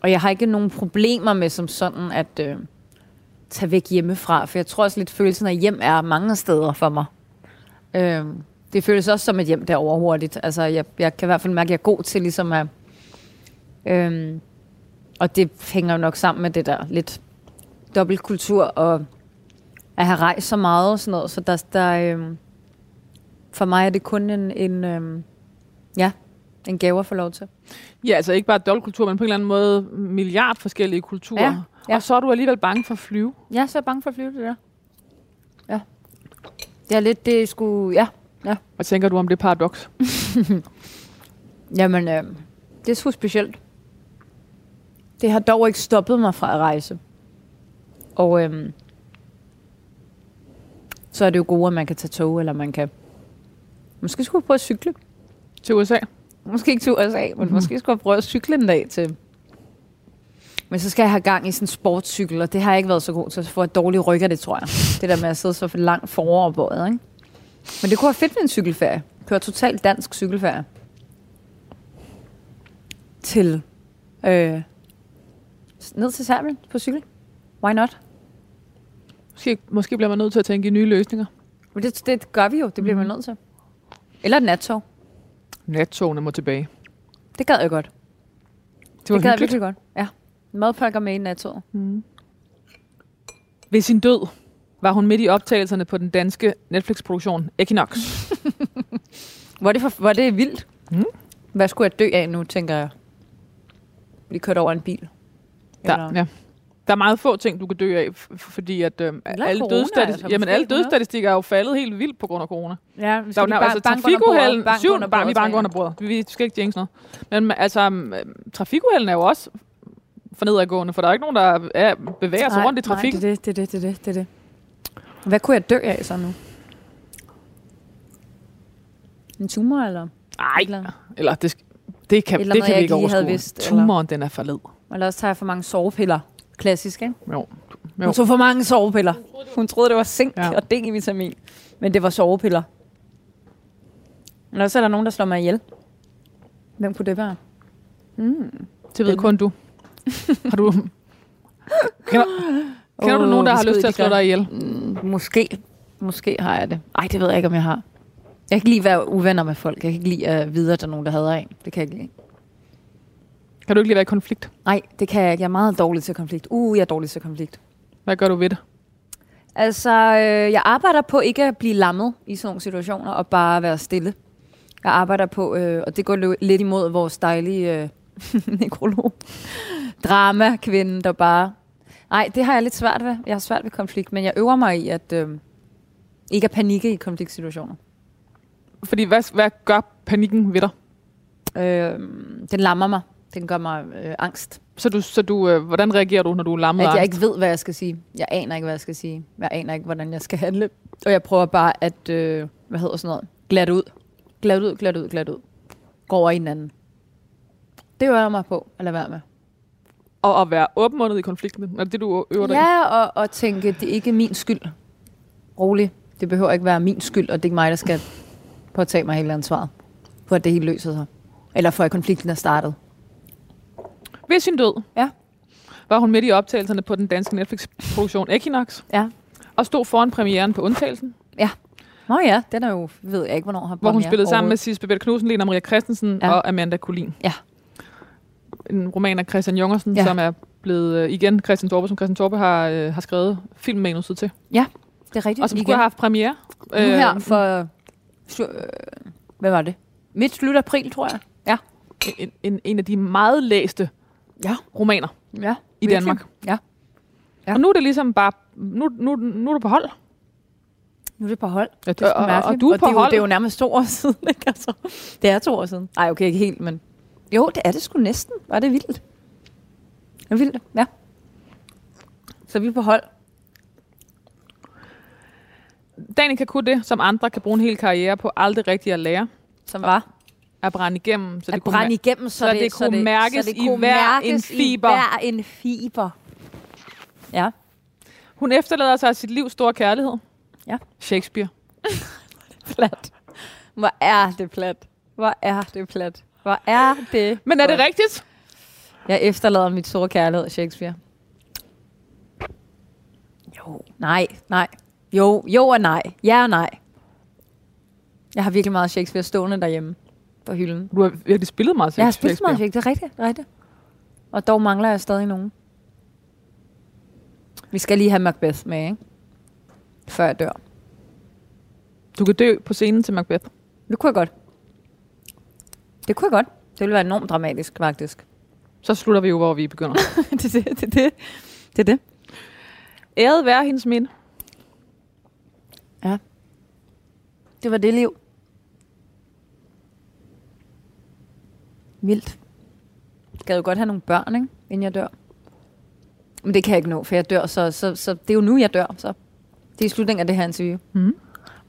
og jeg har ikke nogen problemer med som sådan at øh, tage væk hjemmefra. For jeg tror også lidt, følelsen af hjem er mange steder for mig. Øh, det føles også som et hjem derovre hurtigt. Altså, jeg, jeg kan i hvert fald mærke, at jeg er god til ligesom at... Øh, og det hænger jo nok sammen med det der lidt dobbeltkultur og at have rejst så meget og sådan noget. Så der, der, øh, for mig er det kun en, en øh, ja, en gave at få lov til. Ja, altså ikke bare dobbeltkultur, men på en eller anden måde milliard forskellige kulturer. Ja, ja. Og så er du alligevel bange for at flyve. Jeg er så bange for at flyve det der. Ja. Det er lidt, det skulle, ja. ja. Hvad tænker du om det paradoks? Jamen, øh, det er sgu specielt. Det har dog ikke stoppet mig fra at rejse. Og øh, så er det jo gode, at man kan tage tog, eller man kan... Måske skulle jeg prøve at cykle. Til USA? Måske ikke til USA, men mm-hmm. måske skulle jeg prøve at cykle en dag til. Men så skal jeg have gang i sådan en sportscykel, og det har jeg ikke været så god til. Så får jeg dårlige ryg af det, tror jeg. Det der med at sidde så for langt foroverbøjet, ikke? Men det kunne være fedt med en cykelferie. Køre totalt dansk cykelferie. Til... Øh, ned til Serbien på cykel. Why not? Måske, måske bliver man nødt til at tænke i nye løsninger. Men det, det gør vi jo. Det bliver mm. man nødt til. Eller et nattog. Nattogene må tilbage. Det gad jeg godt. Det var det gad jeg virkelig godt. Ja. Madpakker med i nattoget. Ved sin død var hun midt i optagelserne på den danske Netflix-produktion Equinox. Var det, for, var det vildt? Mm. Hvad skulle jeg dø af nu, tænker jeg? Blive kørt over en bil. Der, Eller- ja. Der er meget få ting, du kan dø af, fordi at øhm, Eller alle, corona, altså, jamen, alle dødsstatistikker er jo faldet helt vildt på grund af corona. Ja, Der er jo altså, trafikuheld, syv, bare, vi banker under bordet. Vi, skal ikke jinx noget. Men altså, um, trafikuhelden er jo også for nedadgående, for der er ikke nogen, der er, bevæger sig rundt i trafikken. Nej, det er det, det er det, det, er det. Hvad kunne jeg dø af så nu? En tumor, eller? Nej, eller det, det kan, eller det kan vi ikke overskue. vidst, eller? Tumoren, den er for led. Eller også tager jeg for mange sovepiller. Klassisk, ikke? Jo. Hun Jo. tog for mange sovepiller. Hun troede, det var zink Ja. og D-vitamin. Men det var sovepiller. Eller så er der nogen, der slår mig ihjel. Hvem kunne det være? Mm. Det ved kun du. Har du... Kender, kender du Åh, nogen, der har lyst til at slå dig ihjel? Mm, måske. Måske har jeg det. Ej, det ved jeg ikke, om jeg har. Jeg kan ikke lide at være uvenner med folk. Jeg kan ikke lide at vide, at der er nogen, der hader en. Det kan jeg ikke lide. Kan du ikke lige være i konflikt? Nej, det kan jeg ikke. Jeg er meget dårlig til konflikt. Uh, jeg er dårlig til konflikt. Hvad gør du ved det? Altså, øh, jeg arbejder på ikke at blive lammet i sådan nogle situationer, og bare være stille. Jeg arbejder på, øh, og det går lø- lidt imod vores dejlige øh, nekrolog. Drama-kvinde, der bare... Nej, det har jeg lidt svært ved. Jeg har svært ved konflikt, men jeg øver mig i at øh, ikke at panikke i konfliktsituationer. Fordi hvad, hvad gør panikken ved dig? Øh, den lammer mig. Den gør mig øh, angst. Så, du, så du, øh, hvordan reagerer du, når du er lammet At jeg angst? ikke ved, hvad jeg skal sige. Jeg aner ikke, hvad jeg skal sige. Jeg aner ikke, hvordan jeg skal handle. Og jeg prøver bare at, øh, hvad hedder sådan noget, glat ud. Glat ud, glat ud, glat ud. Gå over i en anden. Det øver jeg mig på at lade være med. Og at være åbenmundet i konflikten? Er det det, du øver dig? Ja, og, og tænke, det er ikke min skyld. Rolig. Det behøver ikke være min skyld, og det er ikke mig, der skal påtage mig hele ansvaret. For at det hele løser sig. Eller for at konflikten er startet. Ved sin død Ja. var hun midt i optagelserne på den danske Netflix-produktion Equinox, Ja. og stod foran premieren på Undtagelsen, Nå ja, den er jo, ved jeg ikke, hvornår har hvor hun spillede sammen med. Sis Babette Knudsen, Lena Maria Christensen ja. Ja. og Amanda Collin. Ja. En roman af Christian Jungersen, ja. Ja. som er blevet, øh, igen, Christian Torpe, som Christian Torpe har, øh, har skrevet filmmanuset til. Det er rigtigt. Og som Igen. skulle have haft premiere. Nu her for... Øh, hvad var det? Midt slut april, tror jeg. Ja. en, en, en af de meget læste Ja. romaner Ja. i virkelig. Danmark. Ja. Ja. Og nu er det ligesom bare, nu, nu, nu er du på hold. Nu er det på hold. Ja, Det er og, og, og du er på det, er jo, hold. det er jo nærmest to år siden, ikke? Altså, det er to år siden. Nej, okay, ikke helt, men... Jo, det er det sgu næsten. Var det vildt? Det er vildt, ja. Så vi er på hold. Danica kunne det, som andre kan bruge en hel karriere på aldrig rigtigt at lære. Som var At brænde igennem, så at det kunne brænde mær- igennem, så, så det kunne mærkes så det i kunne hver en mærkes fiber. I hver en fiber. Ja. Hun efterlader sig sit livs store kærlighed. Ja. Shakespeare. Plat. Hvor er det plat. Hvor er det plat. Hvor er det Men er det rigtigt? Jeg efterlader mit store kærlighed, Shakespeare. Jo. Nej, nej. Jo, jo og nej. Ja og nej. Jeg har virkelig meget Shakespeare stående derhjemme på hylden. Du har virkelig spillet meget Jeg har spillet Shakespeare. meget Shakespeare, det er rigtigt, det er rigtigt. Og dog mangler jeg stadig nogen. Vi skal lige have Macbeth med, ikke? Før jeg dør. Du kan dø på scenen til Macbeth. Det kunne jeg godt. Det kunne jeg godt. Det ville være enormt dramatisk, faktisk. Så slutter vi jo, hvor vi begynder. det er det, det, er det. det, er det. Æret være hendes minde. Det var det liv. Vildt. Jeg gad jo godt have nogle børn, ikke? inden jeg dør. Men det kan jeg ikke nå, for jeg dør, så, så, så det er jo nu, jeg dør. Så. Det er i slutningen af det her interview. Mm.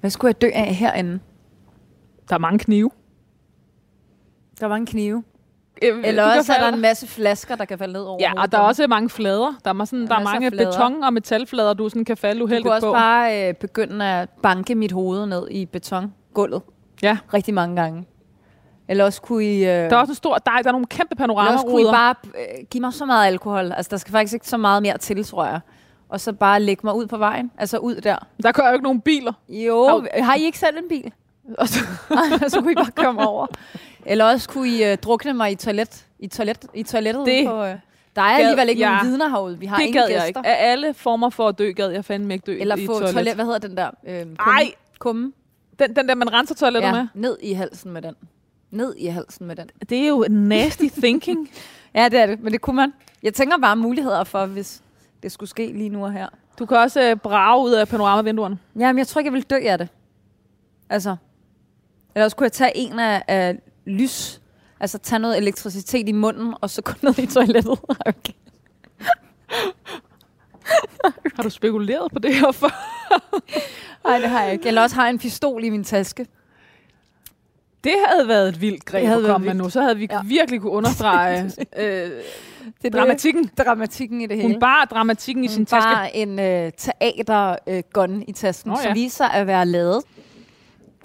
Hvad skulle jeg dø af herinde? Der er mange knive. Der var en knive. Øh, Eller du kan også er der falde- en masse flasker, der kan falde ned over Ja, hovedet og der er på også mange flader. Der er, sådan, der er mange beton- og metalflader, du sådan kan falde Du uheldigt kunne også på. bare øh, begynde at banke mit hoved ned i betongulvet. Ja. Rigtig mange gange. Eller også kunne I... Øh, Der er også en stor dej, der er nogle kæmpe Eller også kunne I panoramaruder. bare øh, give mig så meget alkohol. Altså, der skal faktisk ikke så meget mere til, tror jeg. Og så bare lægge mig ud på vejen. Altså ud der. Der kører jo ikke nogen biler. Jo, Hov. har I ikke selv en bil? Og så, så kunne I bare komme over. Eller også kunne I øh, drukne mig i, toilet, i, toilet, i toilettet. Det på, øh, der er gad alligevel ikke jeg. nogen vidner herude. Vi har det ingen gad gæster. jeg ikke. Af alle former for at dø, gad jeg fandme ikke dø Eller i få toilet. toilet. Hvad hedder den der? Øh, kumme? Ej! Kumme. Den, den der, man renser toiletter Ja, med. ned i halsen med den. Ned i halsen med den. Det er jo nasty thinking. Ja, det er det. Men det kunne man. Jeg tænker bare muligheder for, hvis det skulle ske lige nu og her. Du kan også øh, brage ud af panoramavinduerne. Jamen, jeg tror ikke, jeg vil dø af det. Altså. Eller også kunne jeg tage en af, af lys, altså tage noget elektricitet i munden, og så gå ned i toilettet. okay. Har du spekuleret på det her for? Nej, det har jeg ikke. Eller også har jeg en pistol i min taske. Det havde været et vildt greb at komme med nu. Så havde vi Ja. virkelig kunne understrege øh, Det dramatikken. Det, dramatikken i det hele. Hun bar dramatikken i sin taske. bare en øh, teater-gun øh, i tasken, oh, ja. som viser at være lavet.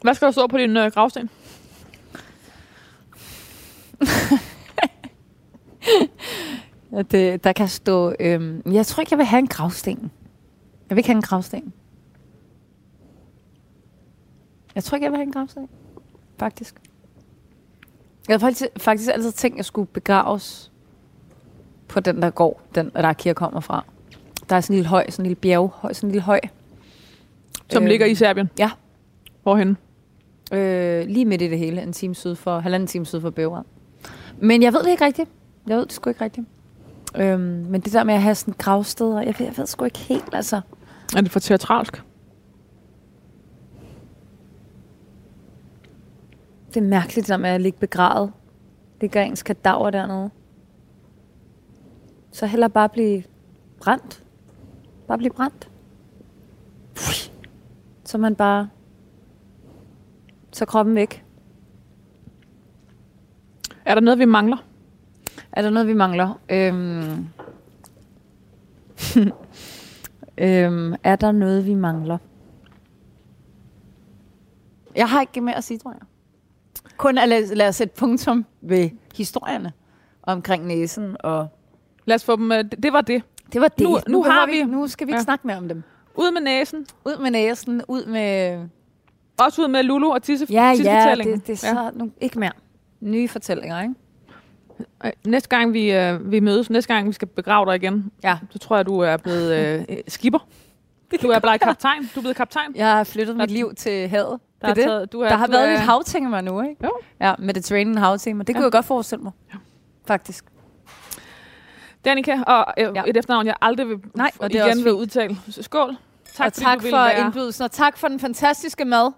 Hvad skal der stå på din øh, gravsten? Ja, det, der kan stå... Øhm, jeg tror ikke, jeg vil have en gravsten. Jeg vil ikke have en gravsten. Jeg tror ikke, jeg vil have en gravsten. Faktisk. Jeg havde faktisk, faktisk altid tænkt, at jeg skulle begraves på den der gård, den, der kirke kommer fra. Der er sådan en lille høj, sådan en lille bjerg, høj, sådan en lille høj. Som Øhm, ligger i Serbien? ja. Hvorhenne? Øh, lige midt i det hele, en time syd for, halvanden time syd for Beograd. Men jeg ved det ikke rigtigt. Jeg ved det sgu ikke rigtigt. Øhm, men det der med at have sådan gravsteder, jeg ved, jeg ved sgu ikke helt, altså. Er det for teatralsk? Det er mærkeligt, det der med at ligge begravet. Ligger ens kadaver dernede. Så heller bare blive brændt. Bare blive brændt. Så man bare... Så kroppen væk. Er der noget, vi mangler? Er der noget, vi mangler? Øhm. øhm, er der noget, vi mangler? Jeg har ikke mere at sige, tror jeg. Kun at lade, lade os sætte punktum ved historierne omkring næsen. Og Lad os få dem... øh, Det, var det. det var det. Nu- nu behøver har vi- Nu skal vi ikke Ja. snakke mere om dem. Ud med næsen. Ud med næsen, ud med... Også ud med Lulu og Tisse, Ja, ja, tissefortællingen. det, det er så... Nu, ikke mere. Nye fortællinger, ikke? Øh, Næste gang vi, øh, vi mødes, næste gang vi skal begrave dig igen, Ja. så tror jeg, du er blevet øh, skipper. Du er blevet kaptajn. Du er blevet kaptajn. Jeg har flyttet mit liv til havet. Der, Det er taget, du er, Der har du været er, lidt havtema nu, ikke? Jo. Ja, Mediterranean havtema. Det kunne Ja. jeg godt forestille mig. Ja. Faktisk. Danika, og øh, Ja. et efternavn, jeg aldrig vil Nej, og det igen vil udtale. Skål. Tak, og tak for indbydelsen, og tak for den fantastiske mad.